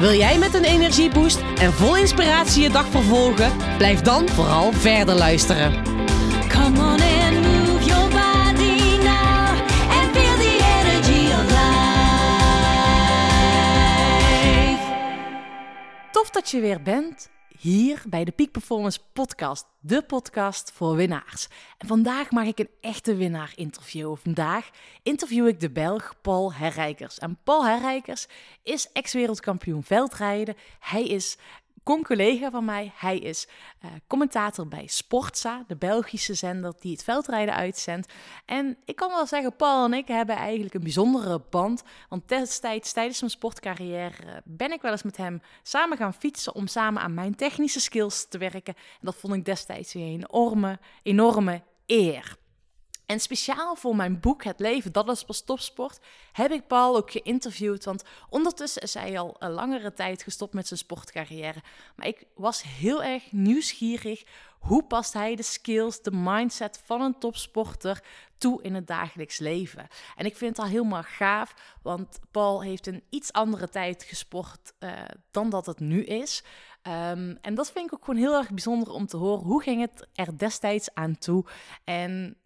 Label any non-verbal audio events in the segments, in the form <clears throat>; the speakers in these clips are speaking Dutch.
Wil jij met een energieboost en vol inspiratie je dag vervolgen? Blijf dan vooral verder luisteren. Come on and move your body now and feel the energy of life. Tof dat je weer bent hier bij de Peak Performance Podcast, de podcast voor winnaars. En vandaag mag ik een echte winnaar interviewen. Vandaag interview ik de Belg Paul Herrijkers. En Paul Herrijkers is ex-wereldkampioen veldrijden. Hij is con-collega van mij. Hij is eh, commentator bij Sportza, de Belgische zender die het veldrijden uitzendt. En ik kan wel zeggen, Paul en ik hebben eigenlijk een bijzondere band. Want destijds, tijdens mijn sportcarrière, eh, ben ik wel eens met hem samen gaan fietsen om samen aan mijn technische skills te werken. En dat vond ik destijds weer een enorme, enorme eer. En speciaal voor mijn boek Het leven, dat is pas topsport, heb ik Paul ook geïnterviewd. Want ondertussen is hij al een langere tijd gestopt met zijn sportcarrière. Maar ik was heel erg nieuwsgierig. Hoe past hij de skills, de mindset van een topsporter toe in het dagelijks leven? En ik vind al helemaal gaaf, want Paul heeft een iets andere tijd gesport eh, dan dat het nu is. Um, en dat vind ik ook gewoon heel erg bijzonder om te horen. Hoe ging het er destijds aan toe? En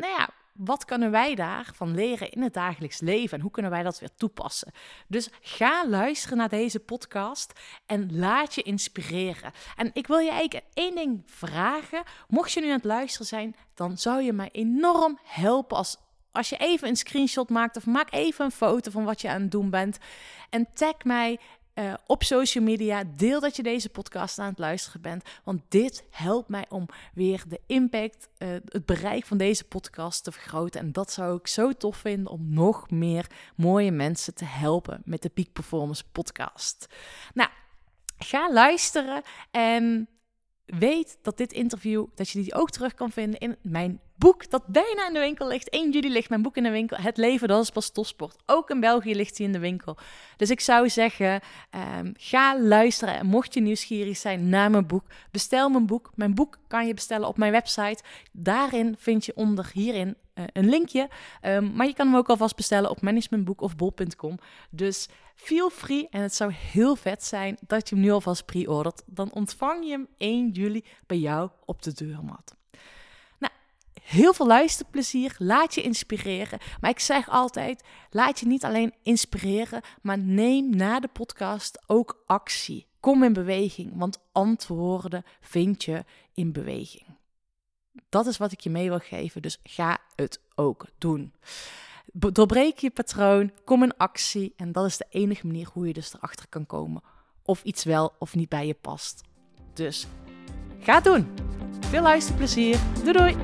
nou ja, wat kunnen wij daarvan leren in het dagelijks leven en hoe kunnen wij dat weer toepassen? Dus ga luisteren naar deze podcast en laat je inspireren. En ik wil je eigenlijk één ding vragen. Mocht je nu aan het luisteren zijn, dan zou je mij enorm helpen als als je even een screenshot maakt of maak even een foto van wat je aan het doen bent en tag mij uh, op social media. Deel dat je deze podcast aan het luisteren bent. Want dit helpt mij om weer de impact, uh, het bereik van deze podcast te vergroten. En dat zou ik zo tof vinden om nog meer mooie mensen te helpen met de Peak Performance podcast. Nou, ga luisteren en weet dat dit interview, dat je die ook terug kan vinden in mijn boek dat bijna in de winkel ligt. 1 juli ligt mijn boek in de winkel. Het leven, dat is pas topsport. Ook in België ligt hij in de winkel. Dus ik zou zeggen, um, ga luisteren. En mocht je nieuwsgierig zijn naar mijn boek, bestel mijn boek. Mijn boek kan je bestellen op mijn website. Daarin vind je onder hierin een linkje. Um, maar je kan hem ook alvast bestellen op managementboek of bol.com. Dus feel free. En het zou heel vet zijn dat je hem nu alvast pre-ordert. Dan ontvang je hem 1 juli bij jou op de deurmat heel veel luisterplezier. Laat je inspireren. Maar ik zeg altijd: laat je niet alleen inspireren, maar neem na de podcast ook actie. Kom in beweging, want antwoorden vind je in beweging. Dat is wat ik je mee wil geven, dus ga het ook doen. Doorbreek je patroon, kom in actie en dat is de enige manier hoe je dus erachter kan komen of iets wel of niet bij je past. Dus ga het doen. Veel luisterplezier. Doei doei!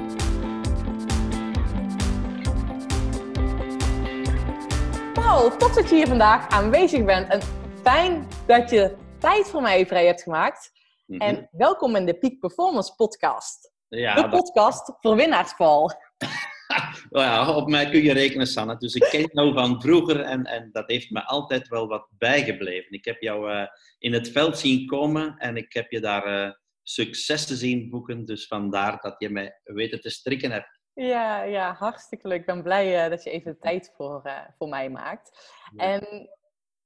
Paul, tof dat je hier vandaag aanwezig bent. En fijn dat je tijd voor mij vrij hebt gemaakt. Mm -hmm. En welkom in de Peak Performance Podcast. Ja, de podcast dat... voor winnaars, Paul. well, <laughs> ja, op mij kun je rekenen, Sanne. Dus ik ken jou van vroeger en, en dat heeft me altijd wel wat bijgebleven. Ik heb jou uh, in het veld zien komen en ik heb je daar uh, successen zien boeken. Dus vandaar dat je mij weten te strikken hebt. Ja, ja, hartstikke leuk. Ik ben blij uh, dat je even de tijd voor, uh, voor mij maakt. Ja. En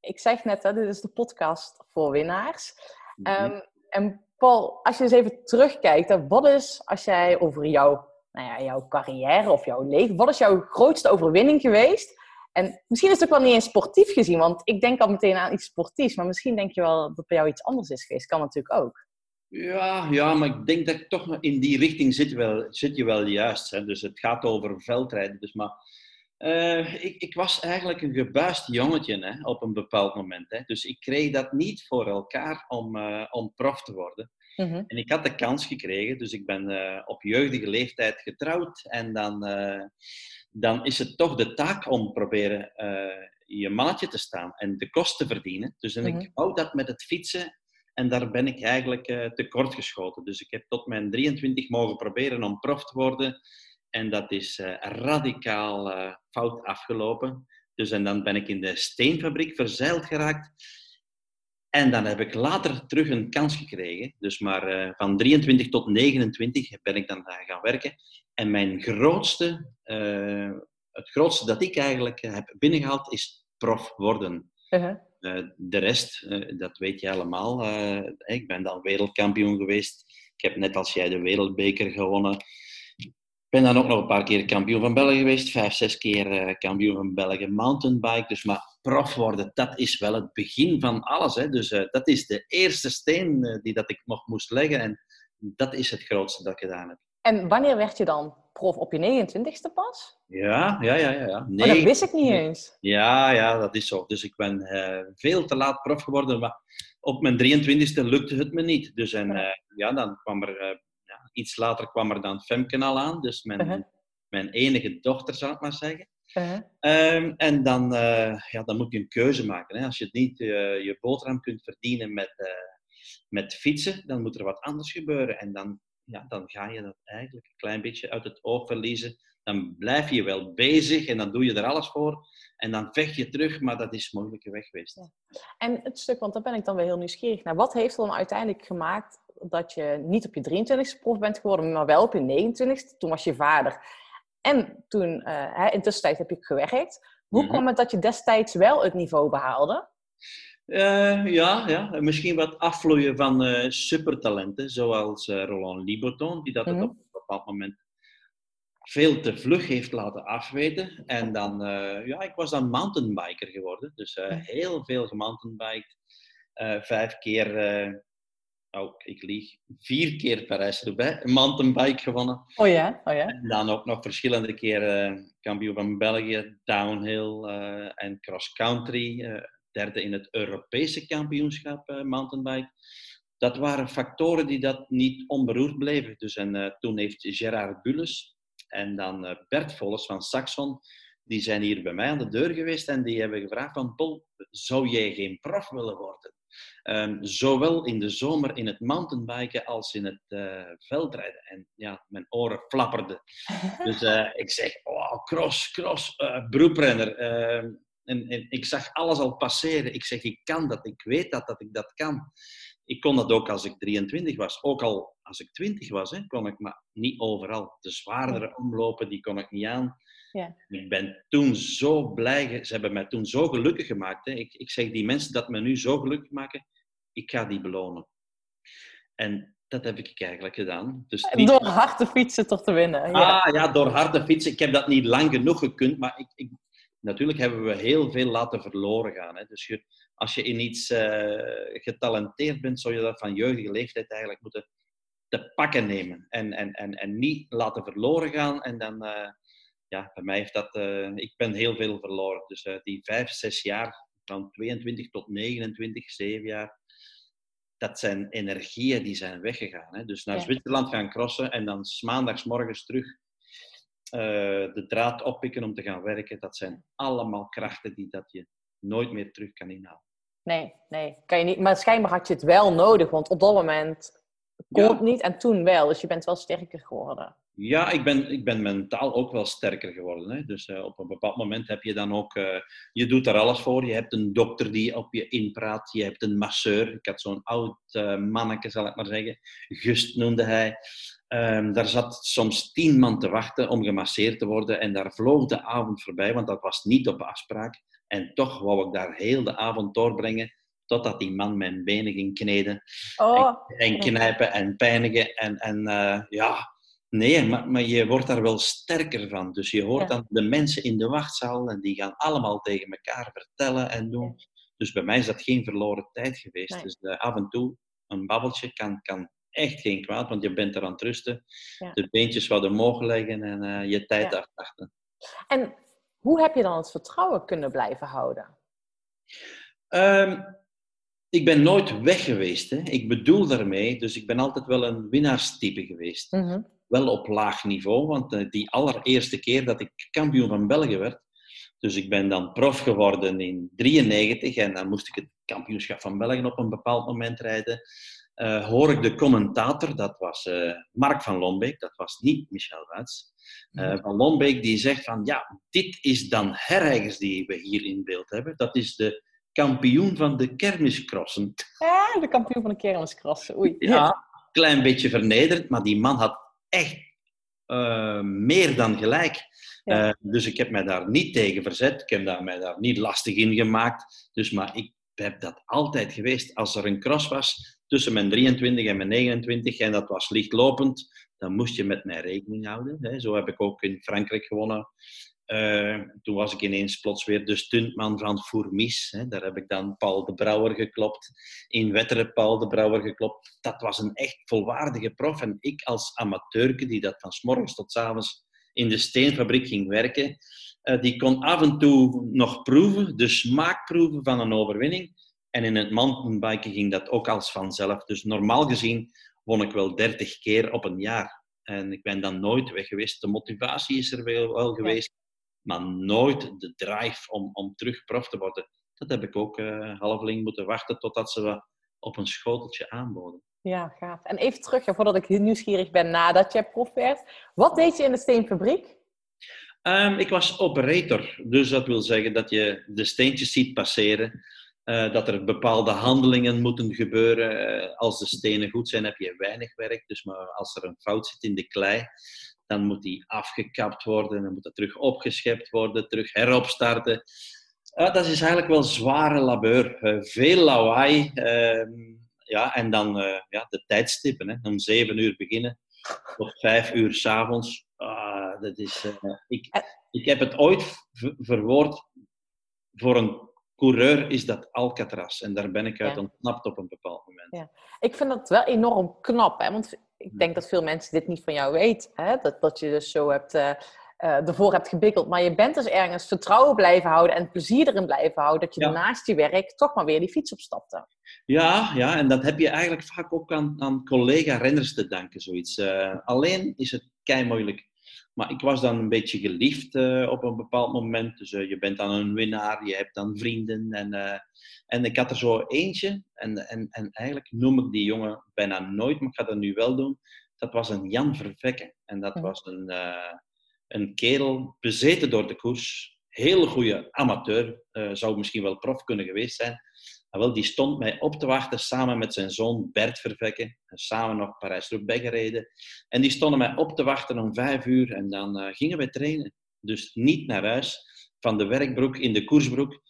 ik zeg net, hè, dit is de podcast voor winnaars. Um, en Paul, als je eens even terugkijkt, wat is, als jij over jouw, nou ja, jouw carrière of jouw leven, wat is jouw grootste overwinning geweest? En misschien is het ook wel niet eens sportief gezien, want ik denk al meteen aan iets sportiefs, maar misschien denk je wel dat bij jou iets anders is geweest. Kan natuurlijk ook. Ja, ja, maar ik denk dat ik toch in die richting zit, wel, zit je wel juist. Hè. Dus het gaat over veldrijden. Dus maar, uh, ik, ik, was eigenlijk een gebuist jongetje hè, op een bepaald moment. Hè. Dus ik kreeg dat niet voor elkaar om, uh, om prof te worden. Mm -hmm. En ik had de kans gekregen, dus ik ben uh, op jeugdige leeftijd getrouwd. En dan, dan is het toch de taak om proberen je mannetje te staan en de kost te verdienen. Dus en mm -hmm. ik wou dat met het fietsen En daar ben ik eigenlijk eh, tekort geschoten. Dus ik heb tot mijn 23 mogen proberen om prof te worden. En dat is eh, radicaal eh, fout afgelopen. Dus en dan ben ik in de steenfabriek verzeild geraakt. En dan heb ik later terug een kans gekregen. Dus maar eh, van 23 tot 29 ben ik dan daar gaan werken. En mijn grootste, het grootste dat ik eigenlijk heb binnengehaald is prof worden. Uh-huh. De rest, dat weet je allemaal. Ik ben dan wereldkampioen geweest. Ik heb net als jij de wereldbeker gewonnen. Ik ben dan ook nog een paar keer kampioen van België geweest. Vijf, zes keer eh, kampioen van België mountainbike. Dus maar prof worden, dat is wel het begin van alles. Hè. Dus eh, dat is de eerste steen eh, die dat ik nog moest leggen. En dat is het grootste dat ik gedaan heb. En wanneer werd je dan prof? Op je 29ste pas? Ja, ja, ja. ja, ja. Oh, dat Nee, wist ik niet eens. Ja, ja, dat is zo. Dus ik ben veel te laat prof geworden. Maar op mijn 23e lukte het me niet. Dus en, Ja. ja, dan kwam er, iets later kwam er dan Femke al aan. Dus mijn, Uh-huh. mijn enige dochter, zou ik maar zeggen. Uh-huh. Ehm, en dan, eh, ja, dan moet je een keuze maken. Hè. Als je niet eh, je boterham kunt verdienen met, eh, met fietsen, dan moet er wat anders gebeuren. En dan, ja, dan ga je dat eigenlijk een klein beetje uit het oog verliezen. Dan blijf je wel bezig en dan doe je er alles voor. En dan vecht je terug, maar dat is een moeilijke weg geweest. En het stuk, want daar ben ik dan weer heel nieuwsgierig naar. Wat heeft dan uiteindelijk gemaakt dat je niet op je 23ste prof bent geworden, maar wel op je 29ste? Toen was je vader. En toen, hè, in tussentijd heb je gewerkt. Hoe Mhm. kwam het dat je destijds wel het niveau behaalde? Eh, ja, ja, misschien wat afvloeien van eh, supertalenten, zoals Roland Liboton, die dat Mhm. op een bepaald moment veel te vlug heeft laten afweten. En dan, ja, ik was dan mountainbiker geworden, dus Mhm. heel veel gemountainbiked. Vijf keer, oh, ik lieg, vier keer Parijs-Roubaix, een mountainbike gewonnen. Oh ja, oh ja. En dan ook nog verschillende keren eh, kampioen van België, downhill eh, en cross-country. eh, derde in het Europese kampioenschap mountainbike. Dat waren factoren die dat niet onberoerd bleven. Dus en, toen heeft Gerard Bulles en dan Bert Volles van Saxon, die zijn hier bij mij aan de deur geweest en die hebben gevraagd van Paul, zou jij geen prof willen worden? Ehm, zowel in de zomer in het mountainbiken als in het eh, veldrijden. En ja, mijn oren flapperden. <laughs> Dus eh, ik zeg, oh, cross, cross, eh beroeprenner. Ehm, en, en ik zag alles al passeren. Ik zeg, ik kan dat, ik weet dat, dat ik dat kan. Ik kon dat ook als ik 23 was. Ook al als ik 20 was, hè, kon ik maar niet overal. De zwaardere omlopen, die kon ik niet aan. Ja. Ik ben toen zo blij, ze hebben mij toen zo gelukkig gemaakt. Hè. Ik, ik zeg, die mensen dat me nu zo gelukkig maken, ik ga die belonen. En dat heb ik eigenlijk gedaan. Dus niet- Door hard te fietsen toch te winnen. Ja. Ah ja, door harde fietsen. Ik heb dat niet lang genoeg gekund, maar ik, ik, natuurlijk hebben we heel veel laten verloren gaan. Hè. Dus je, als je in iets eh, getalenteerd bent, zou je dat van jeugdige leeftijd eigenlijk moeten te pakken nemen. En, en, en, en niet laten verloren gaan. En dan, eh, ja, bij mij heeft dat, eh, ik ben heel veel verloren. Dus eh, die vijf, zes jaar, van 22 tot 29, zeven jaar, dat zijn energieën die zijn weggegaan. Hè. Dus naar Ja. Zwitserland gaan crossen en dan 's maandags morgens terug eh, de draad oppikken om te gaan werken. Dat zijn allemaal krachten die dat je nooit meer terug kan inhalen. Nee, nee, kan je niet. Maar schijnbaar had je het wel nodig, want op dat moment Ja. het niet en toen wel. Dus je bent wel sterker geworden. Ja, ik ben, ik ben mentaal ook wel sterker geworden. Hè. Dus eh, op een bepaald moment heb je dan ook... eh, je doet er alles voor. Je hebt een dokter die op je inpraat. Je hebt een masseur. Ik had zo'n oud eh manneke, zal ik maar zeggen. Gust noemde hij. Ehm, daar zat soms tien man te wachten om gemasseerd te worden. En daar vloog de avond voorbij, want dat was niet op afspraak. En toch wou ik daar heel de avond doorbrengen. Totdat die man mijn benen ging kneden. Oh, En knijpen en pijnigen. En, en eh, ja, nee, maar, maar je wordt daar wel sterker van. Dus je hoort Ja. dan de mensen in de wachtzaal en die gaan allemaal tegen elkaar vertellen en doen. Dus bij mij is dat geen verloren tijd geweest. Nee. Dus eh, af en toe een babbeltje kan, kan echt geen kwaad, want je bent er aan het rusten. Ja. De beentjes wat omhoog leggen en eh, je tijd Ja. afwachten. En hoe heb je dan het vertrouwen kunnen blijven houden? Ehm, ik ben nooit weg geweest. Hè. Ik bedoel daarmee, dus ik ben altijd wel een winnaarstype geweest. wel op laag niveau. Want eh, die allereerste keer dat ik kampioen van België werd, Dus ik ben dan prof geworden in 93 en dan moest ik het kampioenschap van België op een bepaald moment rijden. Eh, hoor ik de commentator, dat was eh, Mark van Lombeek, dat was niet Michel Wuits. Eh, van Lombeek die zegt van ja, dit is dan Herreigers die we hier in beeld hebben. Dat is de kampioen van de kermiscrossen. Ja, de kampioen van de kermiskrassen. Oei. Ja, klein beetje vernederend, maar die man had echt eh, meer dan gelijk. Ja. Eh, dus ik heb mij daar niet tegen verzet. Ik heb daar, mij daar niet lastig in gemaakt. Dus, maar ik heb dat altijd geweest. Als er een cross was tussen mijn 23 en mijn 29 en dat was lichtlopend, dan moest je met mij rekening houden. Hè. Zo heb ik ook in Frankrijk gewonnen. Eh, toen was ik ineens plots weer de stuntman van Fourmis. Hè. Daar heb ik dan Paul de Brouwer geklopt. In Wetteren Paul de Brouwer geklopt. Dat was een echt volwaardige prof. En ik als amateurke, die dat van s morgens tot s avonds in de steenfabriek ging werken, eh, die kon af en toe nog proeven, de smaak proeven van een overwinning. En in het mountainbiken ging dat ook als vanzelf. Dus normaal gezien won ik wel 30 keer op een jaar. En ik ben dan nooit weg geweest. De motivatie is er wel, wel geweest, maar nooit de drive om, om terug prof te worden. Dat heb ik ook eh halveling moeten wachten totdat ze wat op een schoteltje aanboden. Ja, gaaf. En even terug, ja, voordat ik nieuwsgierig ben nadat jij prof werd. Wat deed je in de steenfabriek? Ehm, ik was operator, dus dat wil zeggen dat je de steentjes ziet passeren. eh, dat er bepaalde handelingen moeten gebeuren. Eh, als de stenen goed zijn, heb je weinig werk. Dus maar als er een fout zit in de klei, dan moet die afgekapt worden. Dan moet dat terug opgeschept worden, terug heropstarten. Dat is eigenlijk wel zware labeur. Eh, veel lawaai. ehm, ja, en dan eh, ja, de tijdstippen. Hè. Om zeven uur beginnen tot vijf uur s'avonds. Ah, dat is, eh, ik, ik heb het ooit verwoord. Voor een coureur is dat Alcatraz. En daar ben ik uit Ja. ontsnapt op een bepaald moment. Ja. Ik vind dat wel enorm knap, hè? want ik denk dat veel mensen dit niet van jou weten. Hè? Dat, dat je dus zo hebt, eh, eh, ervoor hebt gebikkeld. Maar je bent dus ergens vertrouwen blijven houden en plezier erin blijven houden. Dat je Ja. naast je werk toch maar weer die fiets opstapte. Ja, ja, en dat heb je eigenlijk vaak ook aan, aan collega-renners te danken, zoiets. Eh, alleen is het kei moeilijk. Maar ik was dan een beetje geliefd eh, op een bepaald moment. Dus eh, je bent dan een winnaar, je hebt dan vrienden. En, eh, en ik had er zo eentje, en, en, en eigenlijk noem ik die jongen bijna nooit, maar ik ga dat nu wel doen. Dat was een Jan Vervekke. En dat was een, een kerel bezeten door de koers. Heel goede amateur, zou misschien wel prof kunnen geweest zijn. Maar wel, die stond mij op te wachten samen met zijn zoon Bert Vervekke. En samen nog Parijs-Roubaix gereden. En die stonden mij op te wachten om vijf uur en dan eh, gingen we trainen. Dus niet naar huis, van de werkbroek in de koersbroek.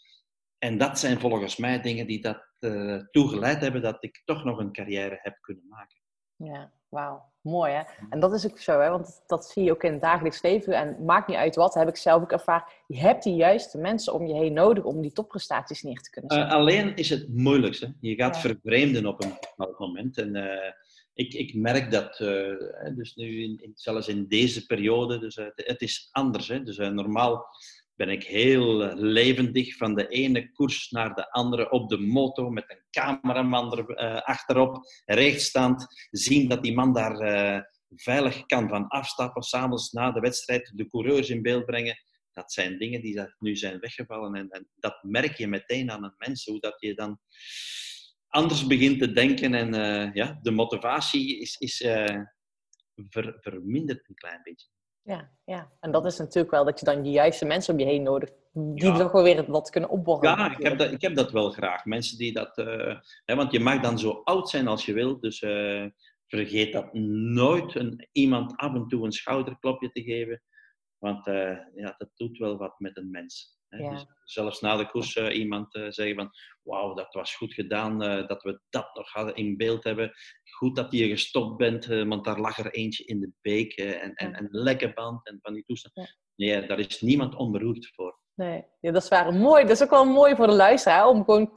En dat zijn volgens mij dingen die dat eh toegeleid hebben dat ik toch nog een carrière heb kunnen maken. Ja, wauw. Mooi hè. En dat is ook zo, hè? want dat zie je ook in het dagelijks leven. En maakt niet uit wat, heb ik zelf ook ervaren. Je hebt die juiste mensen om je heen nodig om die topprestaties neer te kunnen Eh, zetten. alleen is het moeilijkste. Je gaat Ja. vervreemden op een bepaald moment. En eh, ik, ik merk dat, eh, dus nu in, in- zelfs in deze periode, dus, het is anders. Hè? Dus, normaal ben ik heel levendig van de ene koers naar de andere op de moto met een cameraman er eh, achterop, rechtstand, zien dat die man daar eh, veilig kan van afstappen, s'avonds na de wedstrijd de coureurs in beeld brengen dat zijn dingen die dat nu zijn weggevallen. En, en dat merk je meteen aan een mens, hoe dat je dan anders begint te denken. En eh, ja, de motivatie is, is ver- verminderd een klein beetje. Ja, ja, en dat is natuurlijk wel dat je dan de juiste mensen om je heen nodig die Ja. toch wel weer wat kunnen opborrelen. Ja, ik heb, dat, ik heb dat wel graag. Mensen die dat... eh, hè, want je mag dan zo oud zijn als je wilt. Dus eh, vergeet dat nooit een, iemand af en toe een schouderklopje te geven. Want eh, ja, dat doet wel wat met een mens. Ja. Dus zelfs na de koers eh, iemand eh, zeggen van... Wauw, dat was goed gedaan eh, dat we dat nog hadden in beeld hebben. Goed dat je gestopt bent, want daar lag er eentje in de beek. en, en, en een lekke band en van die toestanden. Ja. Nee, daar is niemand onberoerd voor. Nee, ja, dat is waar. Mooi. Dat is ook wel mooi voor de luisteraar. Om gewoon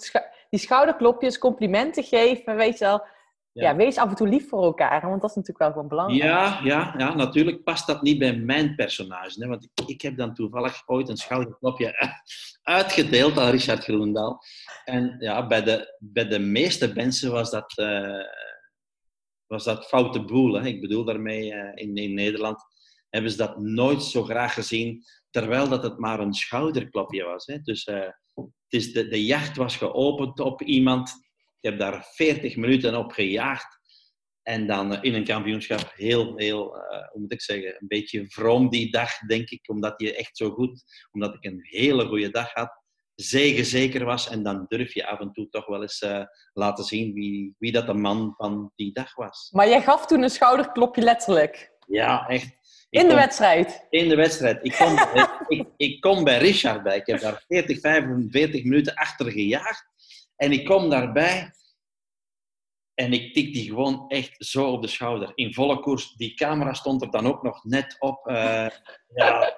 die schouderklopjes, complimenten geven. Weet je wel. Ja. Ja. wees af en toe lief voor elkaar. Want dat is natuurlijk wel gewoon belangrijk. Ja, ja, ja, natuurlijk past dat niet bij mijn personage. Hè, want ik, ik heb dan toevallig ooit een schouderklopje <laughs> uitgedeeld aan Richard Groendaal. En ja, bij de, bij de meeste mensen was dat, eh, was dat foute boel. Hè. Ik bedoel daarmee eh, in, in Nederland. hebben ze dat nooit zo graag gezien, terwijl dat het maar een schouderklopje was. Hè. Dus eh, het is de, de jacht was geopend op iemand. Ik heb daar 40 minuten op gejaagd. En dan eh, in een kampioenschap heel, heel, eh, hoe moet ik zeggen, een beetje vroom die dag, denk ik. Omdat je echt zo goed, omdat ik een hele goede dag had. Zeker was. En dan durf je af en toe toch wel eens eh, laten zien wie, wie dat de man van die dag was. Maar jij gaf toen een schouderklopje letterlijk. Ja, echt. Ik In de kom- wedstrijd. In de wedstrijd. Ik kom, <laughs> ik, ik kom bij Richard bij. Ik heb daar 40, 45 minuten achter gejaagd. En ik kom daarbij. En ik tik die gewoon echt zo op de schouder. In volle koers. Die camera stond er dan ook nog net op. Eh, <laughs> ja, eh,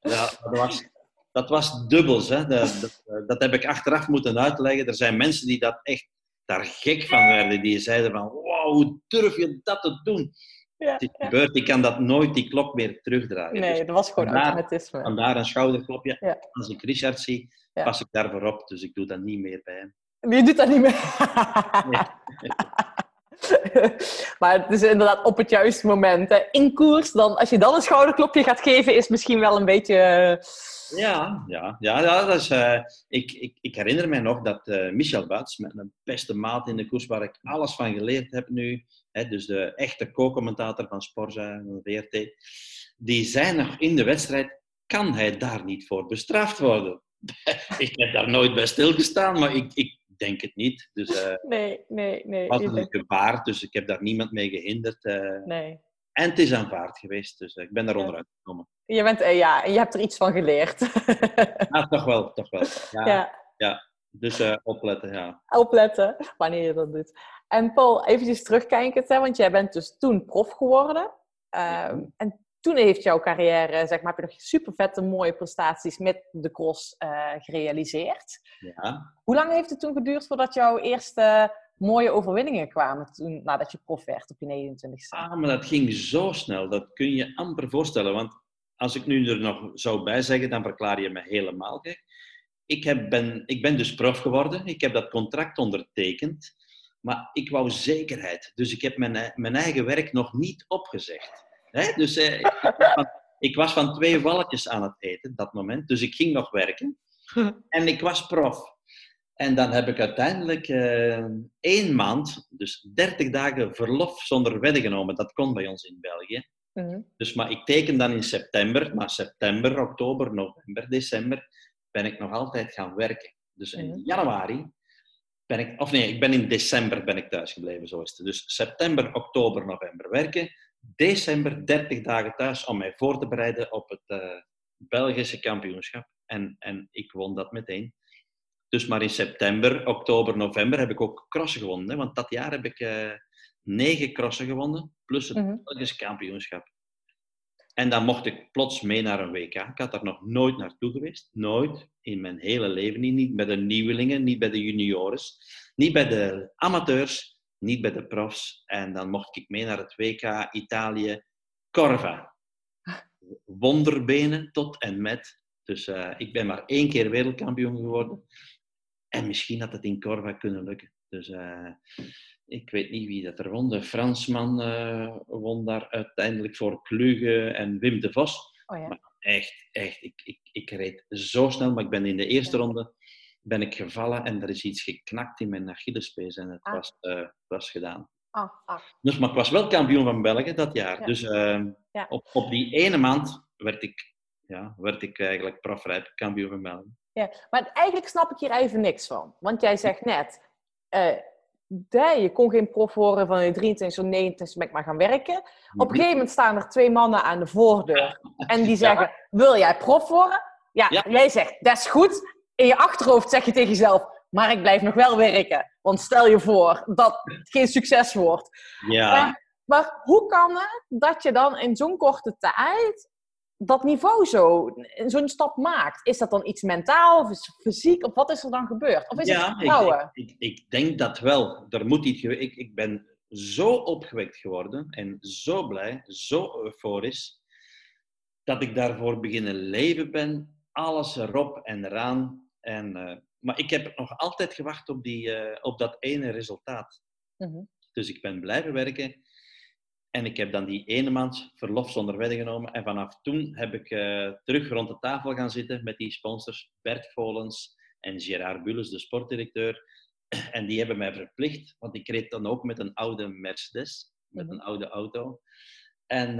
ja, dat was, dat was dubbels. Hè. Dat, dat, dat heb ik achteraf moeten uitleggen. Er zijn mensen die dat echt daar gek van werden. Die zeiden van, wow, hoe durf je dat te doen? Ja, Het is gebeurd. Ik kan dat nooit, die klok meer terugdraaien. Nee, Dus dat was gewoon vandaar- automatisme. Vandaar een schouderklopje. Ja. Als ik Richard zie, pas ik daarvoor op. Dus ik doe dat niet meer bij hem. Je doet dat niet meer. <laughs> <laughs> maar het is inderdaad op het juiste moment. Hè. In koers, dan, als je dan een schouderklopje gaat geven, is misschien wel een beetje... eh, Ja, ja, ja, dat is, eh, ik, ik, ik herinner mij nog dat eh, Michel Buits, met mijn beste maat in de koers, waar ik alles van geleerd heb nu, hè, dus de echte co-commentator van Sporza en VRT, die zei nog in de wedstrijd, kan hij daar niet voor bestraft worden? <laughs> ik heb daar nooit bij stilgestaan, maar ik denk het niet. Dus eh, <laughs> Nee, nee, nee. het was een gebaar, dus ik heb daar niemand mee gehinderd. eh, nee. en het is aanvaard geweest, dus eh, ik ben daar onderuit gekomen. Je bent, ja, en je hebt er iets van geleerd. <laughs> Ah, toch wel, toch wel. Ja, ja, Dus opletten, ja. opletten wanneer je dat doet. En Paul, eventjes terugkijkend, hè, want jij bent dus toen prof geworden. Ehm, En toen heeft jouw carrière, zeg maar, heb je nog super vette mooie prestaties met de cross eh, gerealiseerd. ja. Hoe lang heeft het toen geduurd voordat jouw eerste mooie overwinningen kwamen toen, nadat je prof werd op je 29ste? Ah, maar dat ging zo snel, dat kun je amper voorstellen. Want als ik nu er nog zou bij zeggen, dan verklaar je me helemaal gek. Ik, heb, ben, ik ben dus prof geworden, ik heb dat contract ondertekend, maar ik wou zekerheid. Dus ik heb mijn, mijn eigen werk nog niet opgezegd. Hè? Dus eh, ik, was <laughs> van, ik was van twee walletjes aan het eten, dat moment. Dus ik ging nog werken. <laughs> En ik was prof. En dan heb ik uiteindelijk eh, één maand, dus 30 dagen verlof zonder wedden genomen. Dat kon bij ons in België. Mhm. Dus, maar ik teken dan in september, maar september, oktober, november, december ben ik nog altijd gaan werken. Dus in Mhm. januari ben ik, of nee, ik ben in december ben ik thuisgebleven, zo is het. Dus september, oktober, november werken. December 30 dagen thuis om mij voor te bereiden op het eh, Belgische kampioenschap. En, en ik won dat meteen. Dus maar in september, oktober, november heb ik ook crossen gewonnen. Hè? Want dat jaar heb ik eh, negen crossen gewonnen, plus het Mhm. Belgisch kampioenschap. En dan mocht ik plots mee naar een WK. Ik had daar nog nooit naartoe geweest. Nooit. In mijn hele leven niet. Niet bij de nieuwelingen, niet bij de juniores. Niet bij de amateurs, niet bij de profs. En dan mocht ik mee naar het WK Italië Corva. Wonderbenen tot en met. Dus eh, ik ben maar één keer wereldkampioen geworden. En misschien had het in Corva kunnen lukken. Dus eh, ik weet niet wie dat er won. De Fransman eh, won daar uiteindelijk voor Kluge en Wim de Vos. Oh ja. Echt, echt. Ik, ik, ik reed zo snel, maar ik ben in de eerste ronde ben ik gevallen en er is iets geknakt in mijn Achillespees en het Ah. was, eh, was gedaan. Ah, ah. Dus, maar ik was wel kampioen van België dat jaar. Ja. Dus eh, Ja. op, op die ene maand werd ik, ja, werd ik eigenlijk profrijp kampioen van België. Ja, maar eigenlijk snap ik hier even niks van. Want jij zegt net, eh, je kon geen prof worden van je 23 of 29 ben ik maar gaan werken. Op een gegeven moment staan er twee mannen aan de voordeur en die zeggen, wil jij prof worden? Ja, Ja. jij zegt, dat is goed. In je achterhoofd zeg je tegen jezelf, maar ik blijf nog wel werken. Want stel je voor dat het geen succes wordt. Ja, Maar, maar hoe kan het dat je dan in zo'n korte tijd dat niveau zo, zo'n stap maakt? Is dat dan iets mentaal of is het fysiek? Of wat is er dan gebeurd? Of is het ja ik, vertrouwen? ik, ik, ik denk dat wel. Er moet iets ik, ik ben zo opgewekt geworden en zo blij, zo euforisch, dat ik daarvoor beginnen leven ben. Alles erop en eraan. En, eh, maar ik heb nog altijd gewacht op, die, eh, op dat ene resultaat. Mhm. Dus ik ben blijven werken. En ik heb dan die ene maand verlof zonder wedden genomen. En vanaf toen heb ik eh, terug rond de tafel gaan zitten met die sponsors Bert Volens en Gerard Bulles, de sportdirecteur. <clears throat> En die hebben mij verplicht, want ik reed dan ook met een oude Mercedes, met Mhm. een oude auto. En,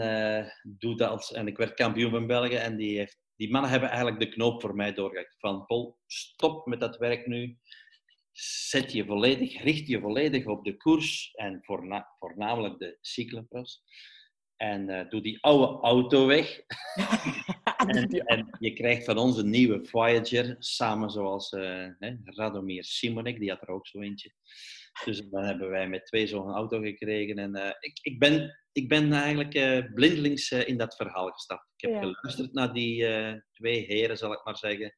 doe dat als, en ik werd kampioen van België. En die, heeft, die mannen hebben eigenlijk de knoop voor mij doorgehakt. Van Paul, stop met dat werk nu. Zet je volledig, richt je volledig op de koers. En voorna- voornamelijk de cyclocross. En eh, doe die oude auto weg. <laughs> En, en je krijgt van ons een nieuwe Voyager, samen zoals eh, hè, Radomir Simonek, die had er ook zo eentje. Dus dan hebben wij met twee zo'n auto gekregen. En eh, ik, ik, ben, ik ben eigenlijk eh, blindelings eh, in dat verhaal gestapt. Ik heb Ja. geluisterd naar die twee heren, zal ik maar zeggen.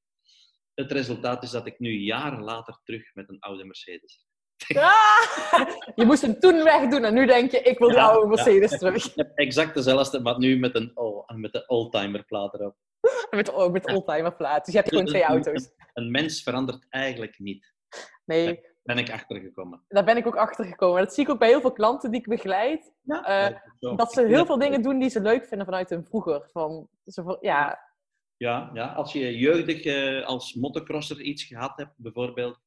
Het resultaat is dat ik nu jaren later terug met een oude Mercedes. <laughs> <laughs> Ah! je moest hem toen wegdoen en nu denk je, ik wil die Ja, oude ja. Mercedes terug. Ik heb exact dezelfde, maar nu met, een, oh, met de oldtimer plaat erop. <laughs> Met, oh, met oldtimer plaat. Dus je hebt gewoon twee auto's. Een mens verandert eigenlijk niet. Nee, Ben ik achtergekomen. daar ben ik ook achter gekomen. Dat zie ik ook bij heel veel klanten die ik begeleid. Ja, Eh, dat ze heel veel dingen doen die ze leuk vinden vanuit hun vroeger. Van, ze, ja, Ja, ja, als je jeugdig eh, als motocrosser iets gehad hebt, bijvoorbeeld,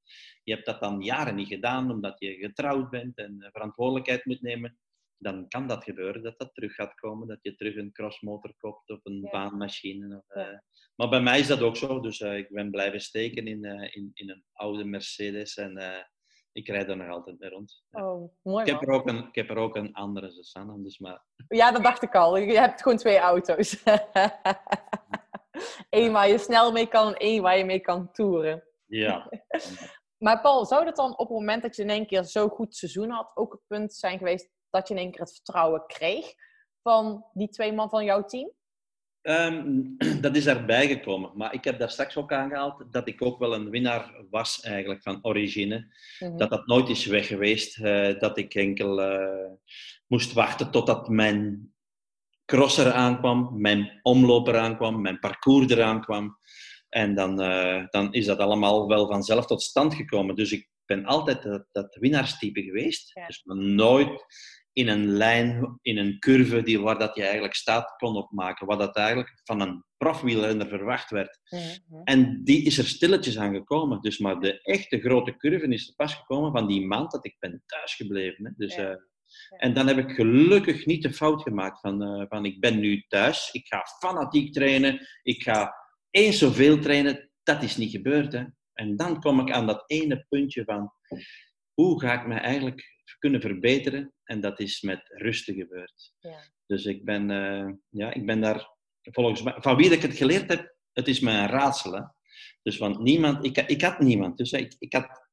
je hebt dat dan jaren niet gedaan omdat je getrouwd bent en eh, verantwoordelijkheid moet nemen, dan kan dat gebeuren dat dat terug gaat komen, dat je terug een crossmotor koopt of een Ja. baanmachine. Of, eh. Maar bij mij is dat ook zo, dus ik ben blijven steken in, eh, in, in een oude Mercedes en eh, ik rijd er nog altijd mee rond. Oh, mooi Ik heb, er ook een, ik heb er ook een andere Susanne, dus maar Ja, dat dacht ik al. Je hebt gewoon twee auto's. <laughs> Eén waar je snel mee kan en één waar je mee kan toeren. ja. <laughs> Maar Paul, zou dat dan op het moment dat je in één keer zo'n goed seizoen had, ook het punt zijn geweest dat je in één keer het vertrouwen kreeg van die twee man van jouw team? Ehm, <clears throat> dat is erbij gekomen. Maar ik heb daar straks ook aangehaald dat ik ook wel een winnaar was eigenlijk van origine. Mhm. Dat dat nooit is weg geweest. eh, dat ik enkel eh, moest wachten totdat mijn crosser aankwam, mijn omloper aankwam, mijn parcours eraan kwam. En dan, eh, dan is dat allemaal wel vanzelf tot stand gekomen. Dus ik ben altijd dat, dat winnaarstype geweest. Ja. Dus nooit in een lijn, in een curve die, waar dat je eigenlijk staat kon opmaken. Wat dat eigenlijk van een profwielrenner verwacht werd. Mhm. En die is er stilletjes aan gekomen. Dus, maar de echte grote curve is er pas gekomen van die maand dat ik ben thuisgebleven. Hè. Dus, Ja. eh, En dan heb ik gelukkig niet de fout gemaakt van, eh, van ik ben nu thuis, ik ga fanatiek trainen, ik ga eens zoveel trainen. Dat is niet gebeurd. Hè. En dan kom ik aan dat ene puntje van hoe ga ik me eigenlijk kunnen verbeteren? En dat is met rusten gebeurd. Ja. Dus ik ben, eh, ja, ik ben daar volgens mij, van wie ik het geleerd heb, het is een raadsel. Hè? Dus want niemand, ik, ik had niemand. Dus ik, ik had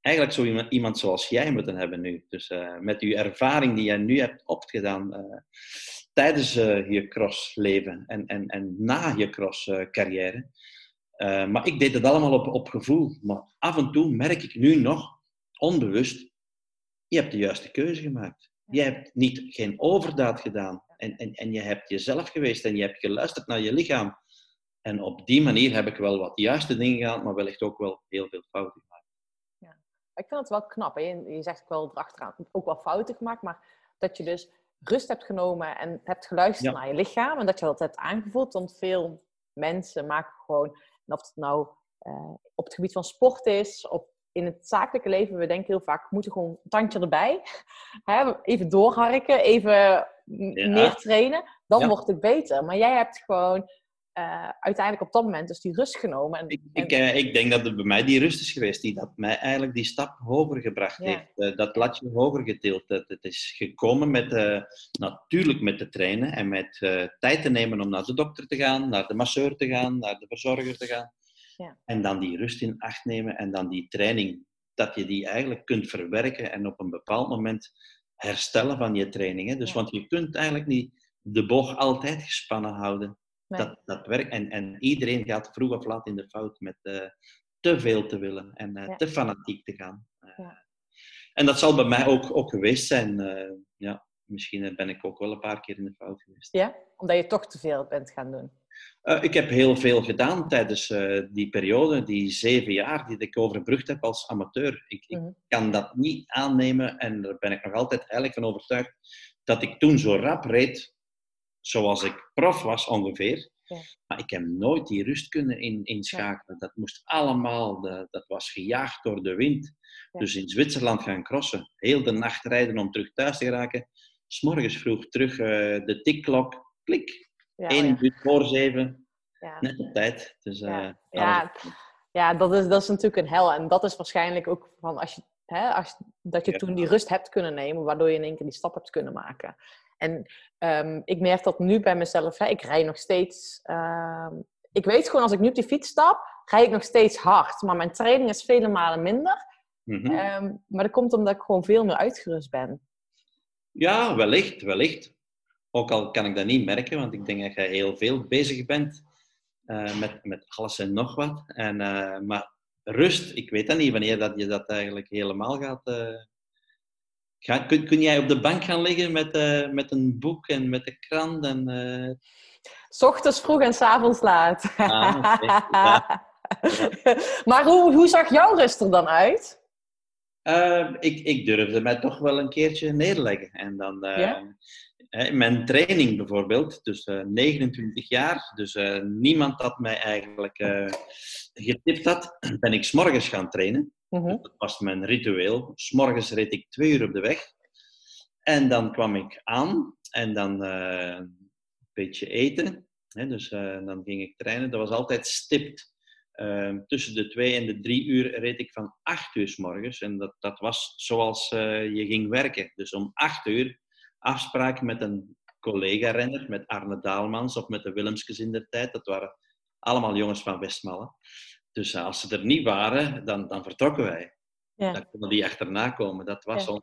eigenlijk zo iemand, iemand zoals jij moeten hebben nu. Dus eh, met uw ervaring die jij nu hebt opgedaan eh, tijdens je crossleven en, en, en na je crosscarrière. Eh, maar ik deed het allemaal op, op gevoel. Maar af en toe merk ik nu nog, onbewust, je hebt de juiste keuze gemaakt. Je hebt niet, geen overdaad gedaan. En, en, en je hebt jezelf geweest en je hebt geluisterd naar je lichaam. En op die manier heb ik wel wat juiste dingen gedaan, maar wellicht ook wel heel veel fouten gemaakt. Ik vind het wel knap. Hè? Je zegt ook wel erachteraan, ook wel fouten gemaakt, maar dat je dus rust hebt genomen en hebt geluisterd Ja. naar je lichaam en dat je dat hebt aangevoeld. Want veel mensen maken gewoon, of het nou eh, op het gebied van sport is, of in het zakelijke leven, we denken heel vaak, we moeten gewoon een tandje erbij. <laughs> Hè? Even doorharken, even Ja. meer trainen, dan Ja. wordt het beter. Maar jij hebt gewoon eh, uiteindelijk op dat moment dus die rust genomen. En, Ik, en- ik, eh, ik denk dat het bij mij die rust is geweest die dat mij eigenlijk die stap hoger gebracht Ja. heeft. Eh, dat latje hoger getild. Het, het is gekomen met, natuurlijk met te trainen en met tijd te nemen om naar de dokter te gaan, naar de masseur te gaan, naar de verzorger te gaan. Ja. En dan die rust in acht nemen en dan die training, dat je die eigenlijk kunt verwerken en op een bepaald moment herstellen van je training. Hè? Dus Ja. want je kunt eigenlijk niet de boog altijd gespannen houden. Nee. Dat, dat werkt. En, en iedereen gaat vroeg of laat in de fout met eh, te veel te willen en eh, Ja. te fanatiek te gaan. Eh, Ja. En dat zal bij mij ook, ook geweest zijn. ja, misschien ben ik ook wel een paar keer in de fout geweest. ja? Omdat je toch te veel bent gaan doen. Eh, ik heb heel veel gedaan tijdens eh, die periode, die zeven jaar die ik overbrugd heb als amateur. Ik, ik Mhm. kan dat niet aannemen en daar ben ik nog altijd eigenlijk van overtuigd dat ik toen zo rap reed zoals ik prof was ongeveer. Ja. Maar ik heb nooit die rust kunnen in, inschakelen. Dat moest allemaal, de- dat was gejaagd door de wind. Ja. Dus in Zwitserland gaan crossen. Heel de nacht rijden om terug thuis te geraken. S'morgens vroeg terug eh, de tikklok, klik. Ja, Eén ja. minuut voor zeven, Ja. net op tijd. Dus, eh, Ja. Ja, alles- Ja, dat is, dat is natuurlijk een hel. En dat is waarschijnlijk ook van als je, hè, als, dat je toen die rust hebt kunnen nemen, waardoor je in één keer die stap hebt kunnen maken. En ehm, ik merk dat nu bij mezelf. Hè, ik rij nog steeds. ehm, ik weet gewoon als ik nu op die fiets stap, rij ik nog steeds hard. Maar mijn training is vele malen minder. Mhm. Ehm, maar dat komt omdat ik gewoon veel meer uitgerust ben. Ja, wellicht, wellicht. Ook al kan ik dat niet merken, want ik denk dat jij heel veel bezig bent eh, met, met alles en nog wat. En, eh, maar rust, ik weet dat niet wanneer dat je dat eigenlijk helemaal gaat. eh, kun, kun jij op de bank gaan liggen met, met een boek en met de krant? En, S ochtends vroeg en s avonds laat. Ah. Ja. <laughs> maar hoe, hoe zag jouw rust er dan uit? Eh, ik, ik durfde mij toch wel een keertje neerleggen. En dan, Ja? In mijn training bijvoorbeeld, dus eh, 29 jaar, dus eh, niemand had mij eigenlijk eh, getipt had, <clears throat> ben ik s'morgens gaan trainen. Mhm. Dat was mijn ritueel. S'morgens reed ik twee uur op de weg. En dan kwam ik aan en dan eh, een beetje eten. Hè, dus eh, dan ging ik trainen. Dat was altijd stipt. Eh, tussen de twee en de drie uur reed ik van acht uur s morgens. En dat, dat was zoals eh, je ging werken. Dus om acht uur afspraak met een collega-renner, met Arne Daalmans of met de Willemskes in der tijd. Dat waren allemaal jongens van Westmalle. Dus eh, als ze er niet waren, dan, dan vertrokken wij. Ja. Dan konden die achterna komen. Dat was Ja.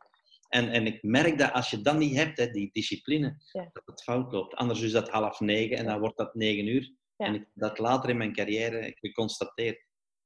En, en ik merk dat als je dat niet hebt, hè, die discipline, Ja. dat het fout loopt. Anders is dat half negen en dan wordt dat negen uur. En ik heb dat later in mijn carrière geconstateerd.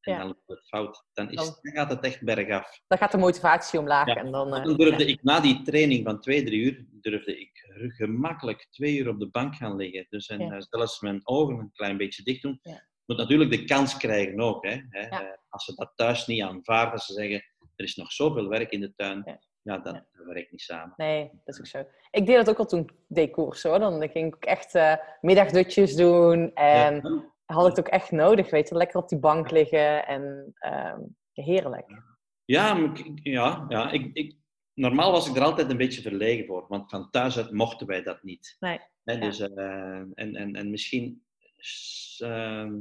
En Ja. dan loopt het fout. Dan, is, Dan- gaat het echt bergaf. Dan gaat de motivatie omlaag. Ja. En dan, eh, Dan durfde ik na die training van twee, drie uur, durfde ik gemakkelijk twee uur op de bank gaan liggen. Dus en eh, zelfs mijn ogen een klein beetje dicht doen. Moet natuurlijk de kans krijgen ook. Hè? Eh, Als ze dat thuis niet aanvaarden, ze zeggen, er is nog zoveel werk in de tuin. Ja. Dat, Ja. werkt niet samen. Nee, dat is ook zo. Ik deed dat ook al toen ik deed koers hoor. Dan ging ik echt eh, middagdutjes doen. En Ja. Had ik het ook echt nodig, weet je. Lekker op die bank liggen en ehm, heerlijk. Ja, ja, ja ik, ik, normaal was ik er altijd een beetje verlegen voor, want van thuis uit mochten wij dat niet. Nee, ja. dus, eh, en, en, en misschien ehm,